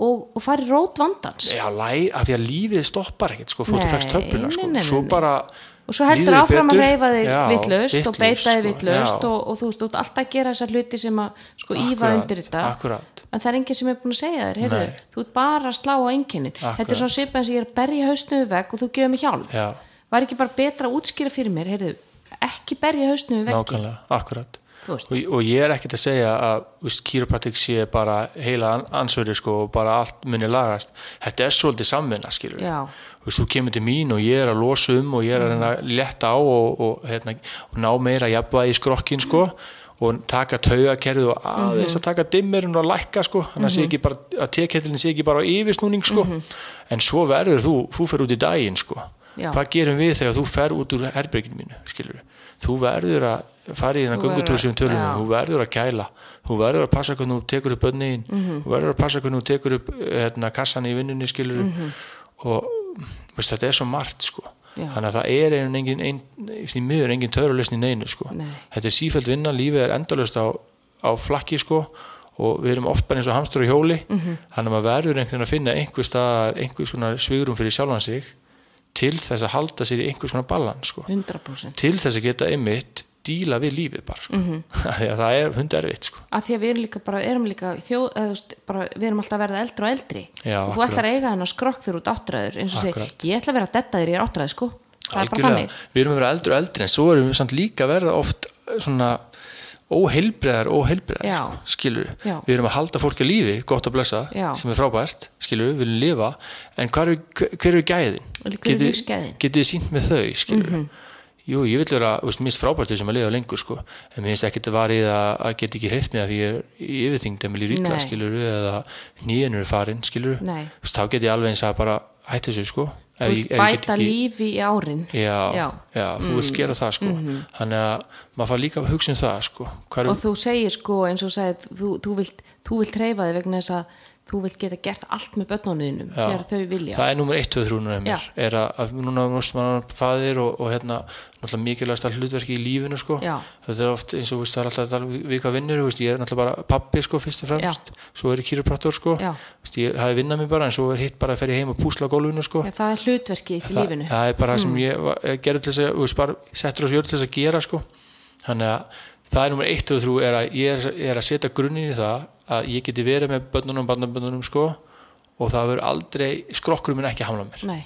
og, og fara í rót vandans. Já læ, af því að lífið stoppar ekkert sko, fóttu Nei, fækst töfluna sko. svo bara og svo heldur áfram að reyfa þig Já, vitlaust og beita þig sko. vitlaust Já. og, og þú veist, þú ert alltaf að gera þessar hluti sem að sko ífa Akkúrat, undir þetta. akkúrat. en það er enginn sem er búin að segja þér heyrðu, þú ert bara að slá á einkennin. Þetta er svona svipað eins og ég er að berja hausnum við vegg og þú gefur mig hjálp. Já. var ekki bara betra að útskýra fyrir mér heyrðu, ekki berja hausnum við vegg nákvæmlega, akkurat. Og, og ég er ekkert að segja að kýropraktik sé bara heila an- ansvöri sko, og bara allt muni lagast. Þetta er svolítið samvinna Já. þú, kemur til mín og ég er að losa um og ég er að letta á og, og, hérna, og ná meira jafnvægi í skrokkin sko og taka taugakerfið og aðeins að taka dimmerinn og lækka sko, þannig sé ekki bara að tekettilin sé ekki bara á yfirsnúning sko. En svo verður þú, þú fer út í daginn sko Já. hvað gerum við þegar þú fer út úr herberginu mínu, skilur þú verður að fara í verður göngutúr sem tölum, já. þú verður að kæla þú verður að passa hvernig þú tekur upp bönniðin Mhm. þú verður að passa hvernig þú tekur upp hérna, kassan í vinnunni, skilur Mhm. og veist, þetta er svo margt sko Já. þannig að það er ein, engin, ein, í miður engin törulesni neinu sko Nei. þetta er sífælt vinna, lífið er endalust á, á flakki sko og við erum oft bara eins og hamstur í hjóli Mhm. þannig að maður verður einhvern veginn að finna einhver staðar, einhvers konar svigrum fyrir sjálfan sig til þess að halda sér í einhvers konar balans sko. 100% til þess að geta einmitt díla við lífið bara sko. Því að það er hunderfitt sko. að því að við erum líka bara, erum líka þú veist, bara, við erum alltaf að verða eldri og eldri Já, og þú akkurat. ætlar að eiga þegar þú ert áttræður eins og Akkurat. segi, ég ætla að vera að detta þér ég er áttræð sko, það er bara Algjörlega. þannig við erum að vera eldri og eldri en svo erum við samt líka að verða oft svona óheilbreðar, óheilbreðar sko, skilur Já. við erum að halda fólki að lífi, gott að blessa Já. sem er frábært, skilur við viljum lifa en hver er, eru gæðin getið þið sínt með þau, skilur Mhm. jú, ég vil vera, þú veist, minnst frábært þau sem að lifa lengur, sko, en mér finnst ekkert að varið að, að geta ekki hreift mig að ég er yfirþyngd en mér líf ítla, Nei. skilur eða nýjan eru farin, skilur Nei. þá get ég alveg eins að bara hætti þessu, sko Þú vilt bæta lífi í árin. Já, Já. já, þú vilt gera það sko. Þannig að maður fær líka að hugsa um það sko Hvar, og þú segir sko eins og segir þú, þú, vilt, vilt reyfa þig vegna þess að þú vilt geta gert allt með börnunniðinum þegar þau vilja. Það er nummer 1, 2, 3 núna með mér. Er að, núna múst maður fæðir og, og hérna náttúrulega mikilvægast að hlutverki í lífinu sko. Já. þetta er oft eins og veist, það er alltaf vinnur veist, ég er náttúrulega bara pappi sko fyrst og fremst. Svo er ég kýrupraktor sko. Já. ég hafi vinnað mér bara en svo er hitt bara að fer ég heim og púsla gólfinu sko. Já, það er hlutverkið í það, lífinu. það er bara það sem ég var- ég gerði til þess að settur á sjörð til þess að gera sko. Þannig að það er nummer 1 og 3 er að er, er að setja grunnin í það að ég geti verið með bönnunum og barnabönnunum sko og það verður aldrei skrokkurum minn ekki hamla mér. Nei,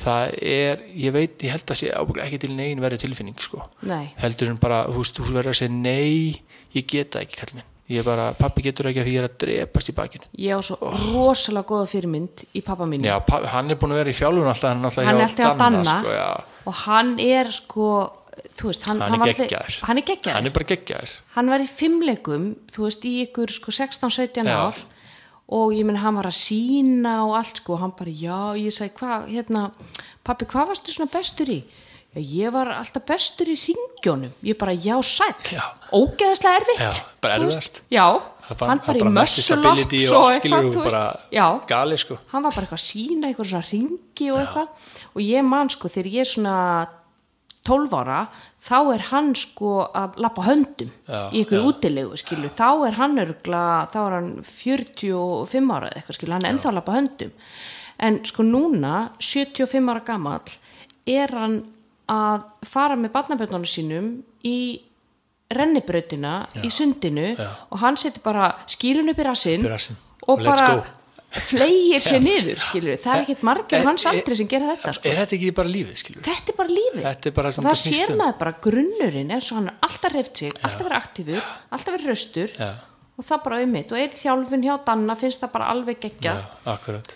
það er, ég veit, ég held að sé ekki til negin verið tilfinning sko. Nei, heldur en bara, þú veist, þú verður að segja nei, ég geta ekki kall minn. Ég er bara, pappi getur ekki að því ég er að drepast í bakinu. Ég á svo rosalega góða fyrirmynd í pappa mínu já, hann er búin að vera í fjálfun alltaf hann, alltaf Hann er alltaf hjá Danna. sko, já. og hann er sko þú veist, hann, hann er var alltaf- hann er geggjaður. Hann er bara geggjaður. Hann var í fimmleikum þú veist, í ykkur sko 16-17 Já. ár. Og ég menn hann var að sína og allt sko, hann bara já, ég sagði hvað, hérna pappi, hvað varstu svona bestur í? Já, ég var alltaf bestur í ringjónum ég bara, já, sæll, Já. ógeðslega erfitt Já, bara þú erfiðast. já, er bara- hann bara er í ups og og eitthvað, þú þú veist. já, gali sko. Hann var bara eitthvað að sína eitthvað svona ringi og eitthvað. Og ég man sko þegar ég er svona 12 ára þá er hann sko að lappa höndum Já, í einhverju útilegu skilu þá er hann örgla, þá er hann 45 ára eða eitthvað skilu hann er ennþá að lappa höndum. En sko núna 75 ára gamall er hann að fara með barnaböndunum sínum í rennibrautina í sundinu Já. og hann setur bara skílun upp í rassinn og Og bara. Flegir sér niður skilur það er ekkert margir hans er- aldri sem gera þetta sko. er þetta ekki bara lífið skilur þetta er bara lífið. Er bara og það sér um. maður bara grunnurinn eins og hann er alltaf reyft sig, alltaf verið aktífur alltaf verið raustur Já. og það bara mitt og er þjálfun hjá Danna finnst það bara alveg geggjað.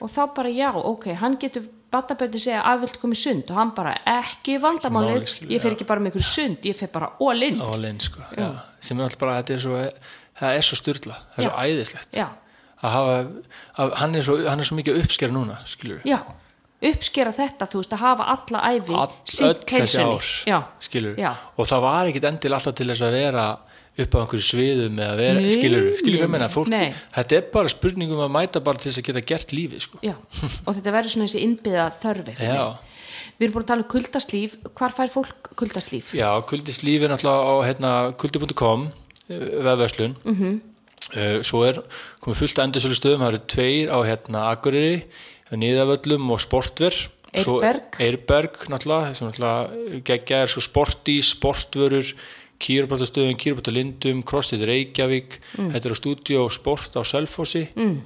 Og þá bara já, ok, hann getur bataböndi segja að vilt koma í sund og hann bara ekki vandamálið, ég fer ekki bara með ykkur sund, ég fer bara all in. All in sko sem er alltaf bara, þetta er svo það er svo styrla, það er svo æðislegt. Já, að hafa, að hann er svo, hann er svo mikið uppsker núna skilur já, uppskera þetta þú veist að hafa alla æfi All, þessi heilsunni. já, skilur, Já. og það var ekkit endil alltaf til þess að vera upp á einhverju sviðum eða vera, Nei, skilur, skilur nei, hvað menna fólk, nei. þetta er bara spurningum að mæta bara til þess að geta gert lífið sko. já, og þetta verður svona þessi innbyða þörfi já, við erum búin að tala um kuldaslíf hvar fær fólk kuldaslíf? já, kuldist lífið náttúrulega á hérna, kuldi.com vefverslun mm Mhm. -hmm. Svo er komið fullt að endursölu stöðum, það eru tveir á hérna Akureyri, Nýðavöllum og Sportver Svo Eyrberg. Eirberg náttúrulega, sem náttúrulega geggja er svo sportís, sportvörur kýrubátastöðum, kýrubátalindum crossfit Reykjavík, Mm. þetta er á stúdíu og sport á Selfossi mm.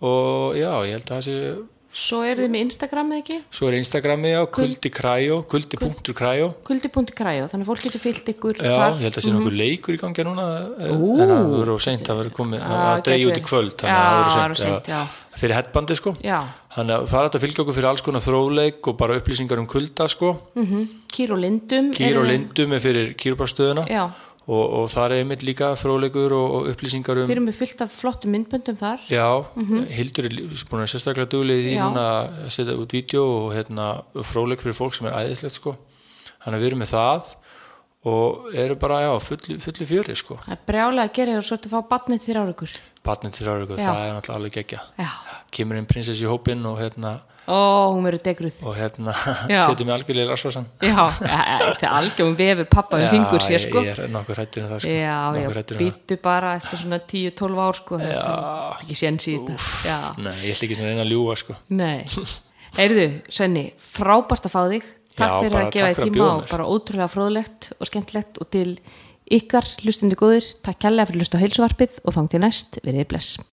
og já, ég held að það sé svo eru þið með Instagram eða ekki? svo er Instagrami á kuldi.kræjó kuldi.kræjó kuldi.kræjó, þannig að fólk getur fyllt ykkur Já, þar. ég held að sé nokkuð leikur í gangi núna eh, Ú. en það verður of seint að verður komið að dreigja út í kvöld þannig að það verður verður seint að- fyrir headbandi sko. Já. þannig að það er að fylgja okkur fyrir alls konar þróleik og bara upplýsingar um kulda sko. Mm Kýr og Lindum Kýr og lindum er fyrir kýrbárstöðuna Já, og, og það er einmitt líka fróðleikur og, og upplýsingar um þeir eru með fullt af flottum myndböndum þar Já, Hildur er lí- búin að sérstaklega duglega í núna að setja út vídeo og hérna, fróðleik fyrir fólk sem er æðislegt sko. þannig að við erum með það og eru bara já, fulli, fulli fjöri sko. það er brjálega að gera og svo ertu að fá batnið þér ára ykkur Batnið til ára, Já. það er náttúrulega alveg geggja Já, kemur inn prinsess í hópinn og hérna, ó, hún verður degruð. Og hérna Já. setjum við algjörlega rasvarsan Já, þetta er algjörðum vefur pappa um fingur sér sko. ég er nokkur hættur en það sko. Já, já, Nokkuð hræddur um það. býttu bara eftir svona 10-12 ár sko. Þetta þetta er ekki séns í þetta. Já, Nei, ég ætla ekki svona að reyna að ljúga sko. nei. Heyrðu, Svenni, frábært að fá þig. Takk Já, fyrir bara að gefa þig að tíma og bara ótrúlega fróðlegt og skemmtilegt og til ykkar hlustundi góðir, takk kærlega fyrir að hlusta á heilsuvarpið og fang til næst, verið bless